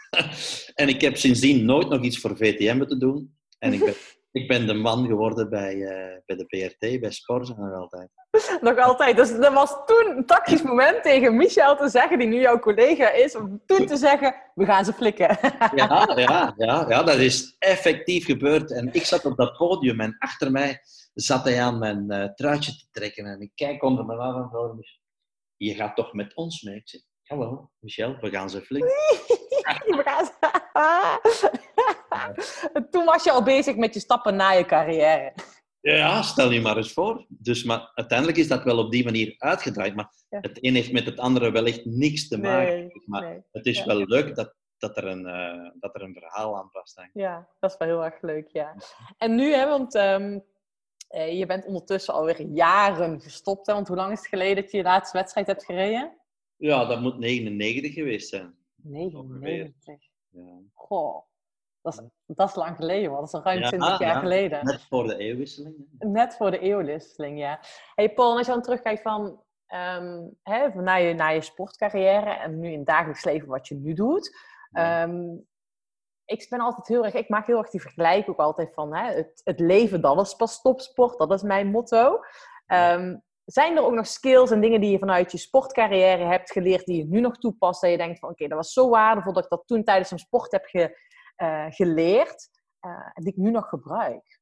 <laughs> en ik heb sindsdien nooit nog iets voor VTM moeten doen. En ik ben, <laughs> ik ben de man geworden bij, eh, bij de BRT, bij Sporza nog altijd. <laughs> Nog altijd. Dus er was toen een tactisch moment tegen Michel te zeggen, die nu jouw collega is, om toen te zeggen, we gaan ze flikken. <laughs> Ja, ja, ja, ja, dat is effectief gebeurd. En ik zat op dat podium en achter mij zat hij aan mijn eh, truitje te trekken. En ik kijk onder mijn arm en je gaat toch met ons mee? Ik zeg, jawel, Michel, we gaan ze flikken. <laughs> We gaan ze- En toen was je al bezig met je stappen na je carrière. Ja, stel je maar eens voor. Dus, maar uiteindelijk is dat wel op die manier uitgedraaid. Maar Ja. het een heeft met het andere wellicht niks te maken. Nee, maar nee. het is Ja. wel leuk dat, dat, er een, eh, dat er een verhaal aan vasthangt. Ja, dat is wel heel erg leuk, ja. En nu, hè, want ehm, eh, je bent ondertussen alweer jaren gestopt. Hè? Want hoe lang is het geleden dat je je laatste wedstrijd hebt gereden? Ja, dat moet 99 geweest zijn. 99. Ja. Goh, dat is, dat is lang geleden, man. Dat is al ruim Ja, 20 jaar ja. geleden. Net voor de eeuwwisseling. Net voor de eeuwwisseling, ja. Hey Paul, als je dan terugkijkt van, ehm, hè, naar, je, naar je sportcarrière en nu in het dagelijks leven wat je nu doet. Ja. Ehm, ik ben altijd heel erg, ik maak heel erg die vergelijking ook altijd van hè, het, het leven, dat is pas topsport, dat is mijn motto. Ehm, zijn er ook nog skills en dingen die je vanuit je sportcarrière hebt geleerd, die je nu nog toepast, dat je denkt van oké, dat was zo waardevol dat ik dat toen tijdens een sport heb ge- geleerd, eh, en die ik nu nog gebruik?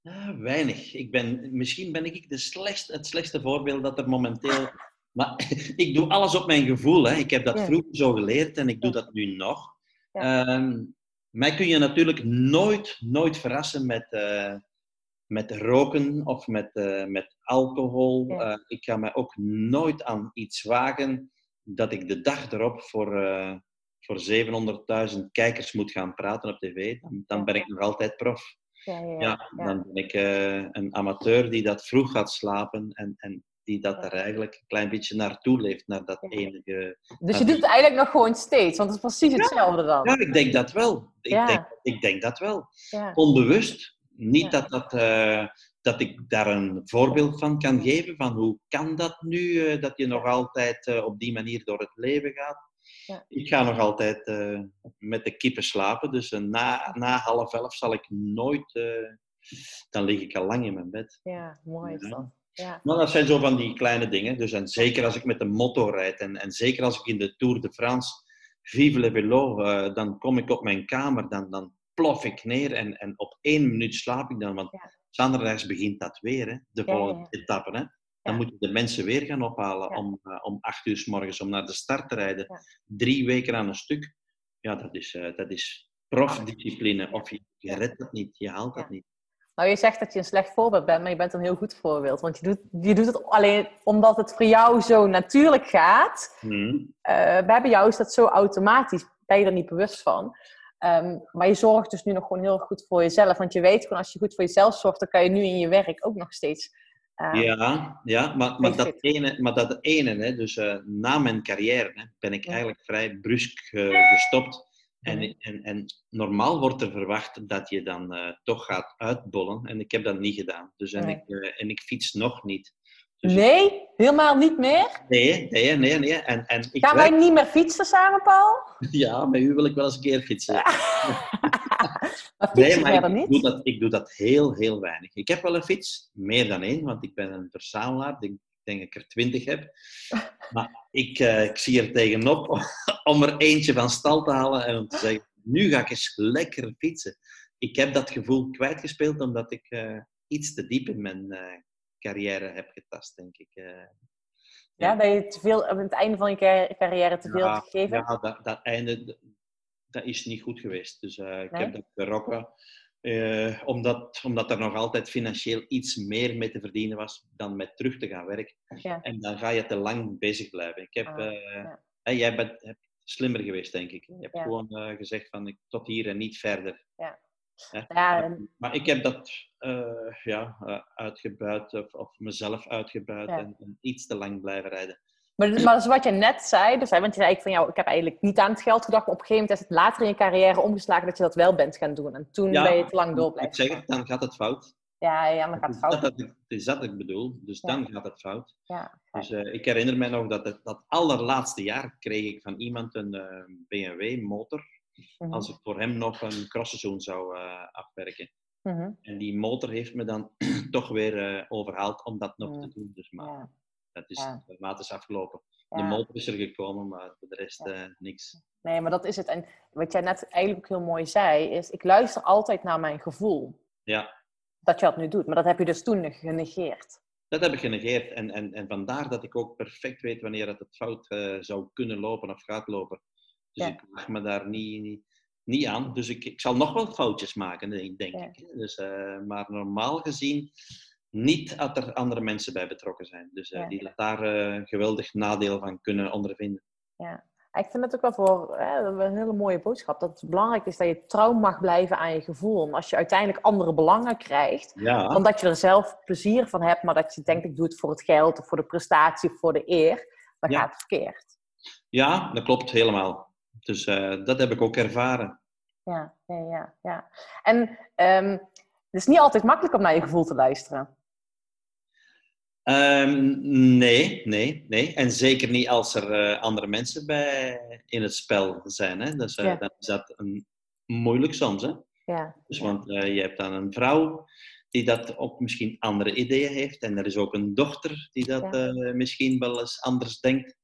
Ja, weinig. Ik ben, misschien ben ik de slechtste, het slechtste voorbeeld dat er momenteel. <laughs> Maar <laughs> ik doe alles op mijn gevoel. Hè. Ik heb dat Ja. vroeger zo geleerd en ik doe dat nu nog. Ja. Ehm, mij kun je natuurlijk nooit, nooit verrassen met, eh, met roken of met, eh, met alcohol. Ja. Eh, ik ga mij ook nooit aan iets wagen dat ik de dag erop voor, eh, voor 700.000 kijkers moet gaan praten op tv. Dan, dan ben ik nog altijd prof. Ja, ja, Ja, ja. dan ben ik eh, een amateur die dat vroeg gaat slapen en, en die dat Ja. er eigenlijk een klein beetje naartoe leeft, naar dat enige... Dus je doet het eigenlijk nog gewoon steeds, want het is precies hetzelfde dan. Ja, ik denk dat wel. Ik, denk, ik denk dat wel. Ja. Onbewust. Niet dat, dat, eh, dat ik daar een voorbeeld van kan geven, van hoe kan dat nu, eh, dat je nog altijd op die manier door het leven gaat. Ja. Ik ga nog altijd eh, met de kippen slapen, dus eh, na, na half elf zal ik nooit... eh, dan lig ik al lang in mijn bed. Ja, mooi is Ja. dat. Ja. Nou, dat zijn zo van die kleine dingen. Dus, en zeker als ik met de motto rijd en, en zeker als ik in de Tour de France Vive le Vélo, dan kom ik op mijn kamer, dan, dan plof ik neer en, en op één minuut slaap ik dan. Want Ja. zaterdags begint dat weer, hè, de volgende ja. etappe. Hè. Dan Ja. moet je de mensen weer gaan ophalen om, eh, om acht uur s morgens om naar de start te rijden. Drie weken aan een stuk. Ja, dat is, eh, dat is profdiscipline. Of je, je redt dat niet, je haalt dat niet. Nou, je zegt dat je een slecht voorbeeld bent, maar je bent een heel goed voorbeeld. Want je doet, je doet het alleen omdat het voor jou zo natuurlijk gaat. Hm. Eh, bij jou is dat zo automatisch, ben je er niet bewust van. Ehm, maar je zorgt dus nu nog gewoon heel goed voor jezelf. Want je weet gewoon, als je goed voor jezelf zorgt, dan kan je nu in je werk ook nog steeds... Ja, ja maar, maar, dat ene, maar dat ene, hè, dus eh, na mijn carrière, hè, ben ik Ja. eigenlijk vrij brusk eh, gestopt. En, en, en normaal wordt er verwacht dat je dan eh, toch gaat uitbollen. En ik heb dat niet gedaan. Dus en, ik, en ik fiets nog niet. Dus Nee, helemaal niet meer. nee, nee, nee, nee. En, en ik Gaan werk- wij niet meer fietsen samen, Paul? <laughs> Ja, met u wil ik wel eens een keer fietsen. <laughs> Maar Nee, fietsen maar ik niet? doe, dat, ik doe dat heel, heel weinig. Ik heb wel een fiets, meer dan één, want ik ben een verzamelaar. Ik denk ik er twintig heb. <laughs> Maar ik, eh, ik zie er tegenop om er eentje van stal te halen en om te zeggen, nu ga ik eens lekker fietsen. Ik heb dat gevoel kwijtgespeeld omdat ik eh, iets te diep in mijn eh, carrière heb getast, denk ik. eh. Ja, dat je te veel, aan het einde van je car- carrière te veel Ja, hebt gegeven? Ja, dat, dat einde, dat is niet goed geweest. Dus eh, ik Nee? heb dat gerokken. eh, omdat, omdat er nog altijd financieel iets meer mee te verdienen was dan met terug te gaan werken. Ja. En dan ga je te lang bezig blijven. Ik heb, Ah, ja. jij bent slimmer geweest, denk ik. Je hebt Ja. gewoon gezegd van ik, tot hier en niet verder. Ja. Ja, Maar ik heb dat eh, ja, eh, uitgebuit of, of mezelf uitgebuit Ja. en, en iets te lang blijven rijden. Maar, maar dat is wat je net zei, dus, hè, want je zei ik van jou, ik heb eigenlijk niet aan het geld gedacht, maar op een gegeven moment is het later in je carrière omgeslagen dat je dat wel bent gaan doen. En toen Ja, ben je te lang door Ik blijven zeg gaan. het, dan gaat het fout. Ja, ja, dan gaat het fout. dat dat is dat ik bedoel. Dus dan gaat het fout. Ja, Dus eh, ik herinner me nog dat het, dat allerlaatste jaar kreeg ik van iemand een BMW motor. Mhm, Als ik voor hem nog een crossseizoen zou eh, afwerken. mhm, En die motor heeft me dan <clears throat> toch weer eh, overhaald om dat nog Ja. te doen. Dus maar ja, dat is, Ja. de maat is afgelopen. De motor is er gekomen, maar voor de rest eh, niks. Nee, maar dat is het. En wat jij net eigenlijk ook heel mooi zei, is ik luister altijd naar mijn gevoel. Ja, Dat je dat nu doet. Maar dat heb je dus toen genegeerd. dat heb ik genegeerd. En, en, en vandaar dat ik ook perfect weet wanneer dat het fout zou kunnen lopen of gaat lopen. Dus Ja. ik leg me daar niet, niet, niet aan. Dus ik, ik zal nog wel foutjes maken, denk denk Ja. ik. Dus, eh, maar normaal gezien niet dat er andere mensen bij betrokken zijn. Dus eh, Ja. die daar eh, geweldig nadeel van kunnen ondervinden. Ja. Ik vind het ook wel voor hè, een hele mooie boodschap. Dat het belangrijk is dat je trouw mag blijven aan je gevoel. En als je uiteindelijk andere belangen krijgt, Ja, omdat je er zelf plezier van hebt, maar dat je denkt ik doe het voor het geld of voor de prestatie of voor de eer, dan Ja. gaat het verkeerd. ja dat klopt helemaal. Dus eh, dat heb ik ook ervaren. Ja, ja, ja. ja. En ehm, het is niet altijd makkelijk om naar je gevoel te luisteren. Ehm, nee, nee, nee. En zeker niet als er eh, andere mensen bij in het spel zijn. Hè? Dus, eh, Ja. Dan is dat een, moeilijk soms. Hè? Ja, Dus. Want je hebt dan een vrouw die dat ook misschien andere ideeën heeft. En er is ook een dochter die dat Ja. misschien wel eens anders denkt.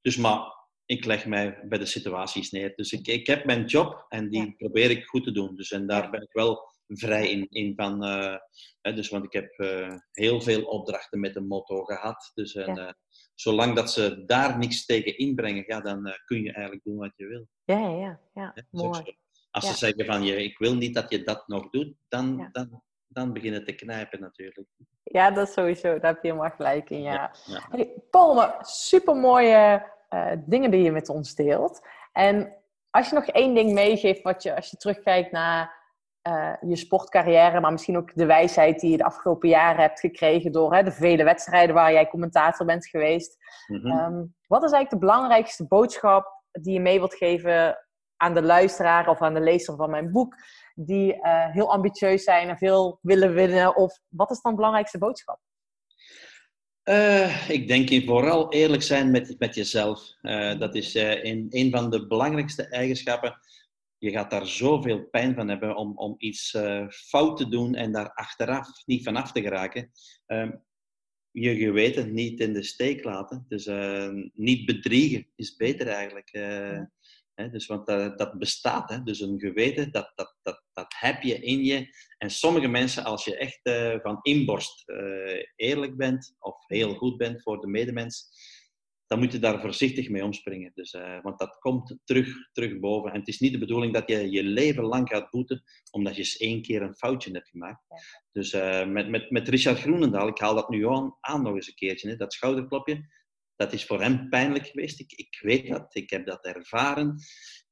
Dus maar ik leg mij bij de situaties neer. Dus ik, ik heb mijn job en die Ja. probeer ik goed te doen. Dus en daar ben ik wel vrij in, in van... eh, hè, dus, want ik heb eh, heel veel opdrachten met de motto gehad. Dus en, Ja. eh, zolang dat ze daar niks tegen inbrengen, ja, dan kun je eigenlijk doen wat je wil. ja, ja. ja, ja. Ook Mooi. Als ze zeggen van je, ik wil niet dat je dat nog doet, dan, dan, dan beginnen te knijpen natuurlijk. Ja, dat is sowieso. Daar heb je helemaal gelijk in, ja. Hey, Paul, super mooie dingen die je met ons deelt. En als je nog één ding meegeeft, wat je, als je terugkijkt naar eh, je sportcarrière, maar misschien ook de wijsheid die je de afgelopen jaren hebt gekregen door hè, de vele wedstrijden waar jij commentator bent geweest. Mhm. Ehm, wat is eigenlijk de belangrijkste boodschap die je mee wilt geven aan de luisteraar of aan de lezer van mijn boek, die eh, heel ambitieus zijn en veel willen winnen? Of wat is dan de belangrijkste boodschap? Eh, ik denk in vooral eerlijk zijn met, met jezelf. Eh, dat is eh, een, een van de belangrijkste eigenschappen. Je gaat daar zoveel pijn van hebben om, om iets fout te doen en daar achteraf niet van af te geraken. Ehm, je geweten niet in de steek laten. Dus niet bedriegen is beter eigenlijk. hè, dus, want dat, dat bestaat. Hè? Dus een geweten, dat, dat, dat, dat heb je in je. En sommige mensen, als je echt eh, van inborst eh, eerlijk bent of heel goed bent voor de medemens, dan moet je daar voorzichtig mee omspringen. Dus, eh, want dat komt terug, terug boven. En het is niet de bedoeling dat je je leven lang gaat boeten omdat je eens één keer een foutje hebt gemaakt. Ja. Dus met, met, met Richard Groenendaal, ik haal dat nu aan, aan nog eens een keertje, hè, dat schouderklopje. Dat is voor hem pijnlijk geweest. Ik, ik weet dat, ik heb dat ervaren.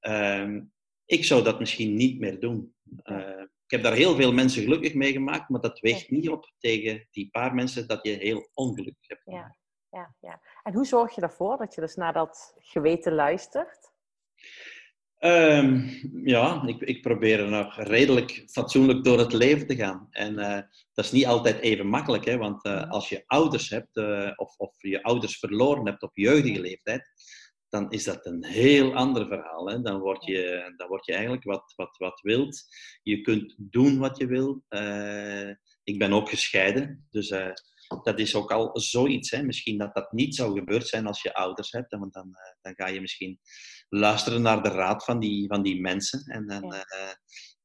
Ehm, ik zou dat misschien niet meer doen. Eh, ik heb daar heel veel mensen gelukkig mee gemaakt, maar dat weegt niet op tegen die paar mensen dat je heel ongelukkig hebt. Ja, ja, ja. En hoe zorg je ervoor dat je dus naar dat geweten luistert? Ehm, ja, ik, ik probeer er nog redelijk fatsoenlijk door het leven te gaan. En eh, dat is niet altijd even makkelijk, hè, want eh, als je ouders hebt of, of je ouders verloren hebt op jeugdige leeftijd, dan is dat een heel ander verhaal. Hè. Dan, word je, dan word je eigenlijk wat, wat, wat wilt. Je kunt doen wat je wil. Eh, ik ben ook gescheiden, dus eh, dat is ook al zoiets. Hè? Misschien dat dat niet zou gebeurd zijn als je ouders hebt. Want dan, eh, dan ga je misschien luisteren naar de raad van die, van die mensen. En, dan,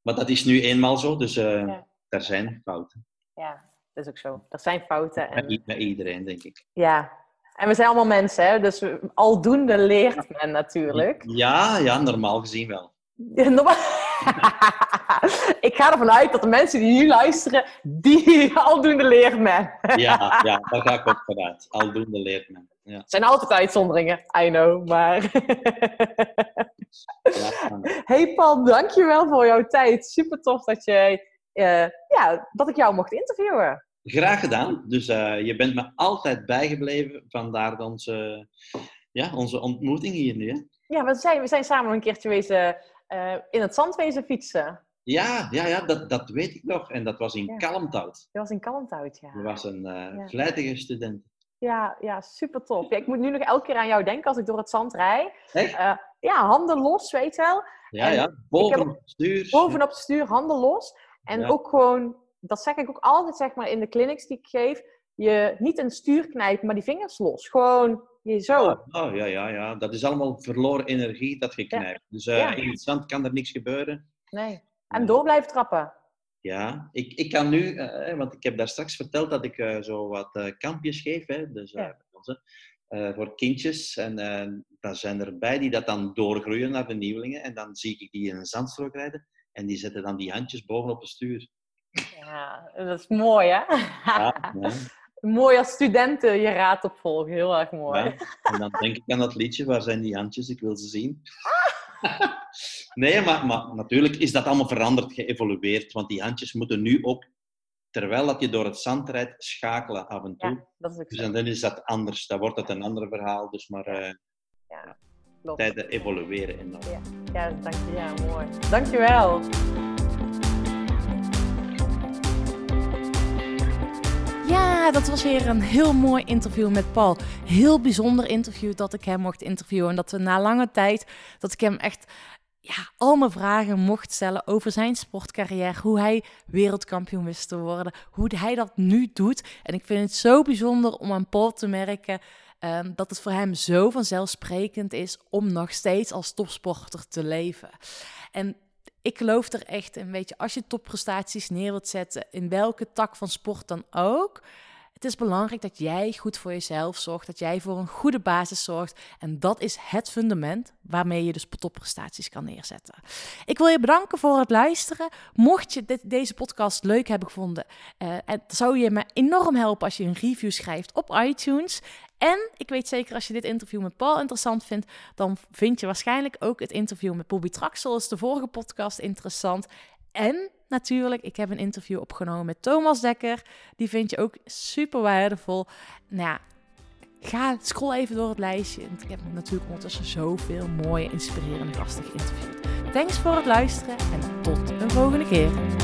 maar dat is nu eenmaal zo. Dus Ja. er zijn fouten. Ja, dat is ook zo. Er zijn fouten. En, bij iedereen, denk ik. ja. En we zijn allemaal mensen, hè? dus we- aldoende leert men natuurlijk. Ja, ja, normaal gezien wel. Ja, normaal- <laughs> ik ga ervan uit dat de mensen die nu luisteren, die <laughs> aldoende leert men. Ja, ja daar ga ik ook vanuit. Aldoende leert men. Ja, Er zijn altijd uitzonderingen, I know, maar... ja, <laughs> hey Paul, dankjewel voor jouw tijd. Super tof dat, je, eh, ja, dat ik jou mocht interviewen. Graag gedaan. Dus eh, je bent me altijd bijgebleven. Vandaar onze, ja, onze ontmoeting hier nu. Hè? Ja, we zijn, we zijn samen een keertje wezen, eh, in het zand wezen fietsen. Ja, ja, ja dat, dat weet ik nog. En dat was in Ja. Kalmthout. Dat was in Kalmthout, ja. Je was een Ja. vlijtige student. Ja, ja, super tof. Ja, ik moet nu nog elke keer aan jou denken als ik door het zand. Echt? Eh, ja, handen los, weet je wel. Ja, En ja. ik Boven heb- op het stuur. Bovenop het stuur, handen los. En ook gewoon, dat zeg ik ook altijd zeg maar in de clinics die ik geef. Je niet een stuur knijpen, maar die vingers los. Gewoon je zo. Oh, oh, ja, ja, ja. Dat is allemaal verloren energie dat je knijpt. Dus eh, Ja. in het zand kan er niks gebeuren. Nee. En door blijven trappen. Ja, ik, ik kan nu, eh, want ik heb daar straks verteld dat ik eh, zo wat eh, kampjes geef, hè, dus, eh, Ja. eh, voor kindjes. En eh dan zijn er bij die dat dan doorgroeien naar de nieuwelingen. En dan zie ik die in een zandstrook rijden. En die zetten dan die handjes bovenop het stuur. Ja, dat is mooi hè? Ja, <laughs> ja, mooi als studenten je raad opvolgen. Heel erg mooi. ja. En dan denk ik aan dat liedje, waar zijn die handjes? Ik wil ze zien. <laughs> nee, maar, maar natuurlijk is dat allemaal veranderd, geëvolueerd. Want die handjes moeten nu ook, terwijl dat je door het zand rijdt, schakelen af en toe. Ja, dat is ook Dus dan is dat anders. Dan wordt het een ander verhaal. Dus maar Ja, klopt. tijden evolueren enorm. Ja, dank je. Ja, mooi. Dankjewel. Ja, dat was weer een heel mooi interview met Paul. Heel bijzonder interview dat ik hem mocht interviewen. En dat we na lange tijd, dat ik hem echt ja, al mijn vragen mocht stellen over zijn sportcarrière. Hoe hij wereldkampioen wist te worden. Hoe hij dat nu doet. En ik vind het zo bijzonder om aan Paul te merken ehm, dat het voor hem zo vanzelfsprekend is om nog steeds als topsporter te leven. En ik geloof er echt in, weet je, als je topprestaties neer wilt zetten, in welke tak van sport dan ook, het is belangrijk dat jij goed voor jezelf zorgt, dat jij voor een goede basis zorgt. En dat is het fundament waarmee je dus topprestaties kan neerzetten. Ik wil je bedanken voor het luisteren. Mocht je dit, deze podcast leuk hebben gevonden, eh, zou je me enorm helpen als je een review schrijft op iTunes. En ik weet zeker, als je dit interview met Paul interessant vindt, dan vind je waarschijnlijk ook het interview met Bobby Traxel, is de vorige podcast, interessant. En natuurlijk, ik heb een interview opgenomen met Thomas Dekker. Die vind je ook super waardevol. Nou ja, ga, scroll even door het lijstje. Ik heb natuurlijk ondertussen zoveel mooie, inspirerende gasten geïnterviewd. Thanks voor het luisteren en tot een volgende keer.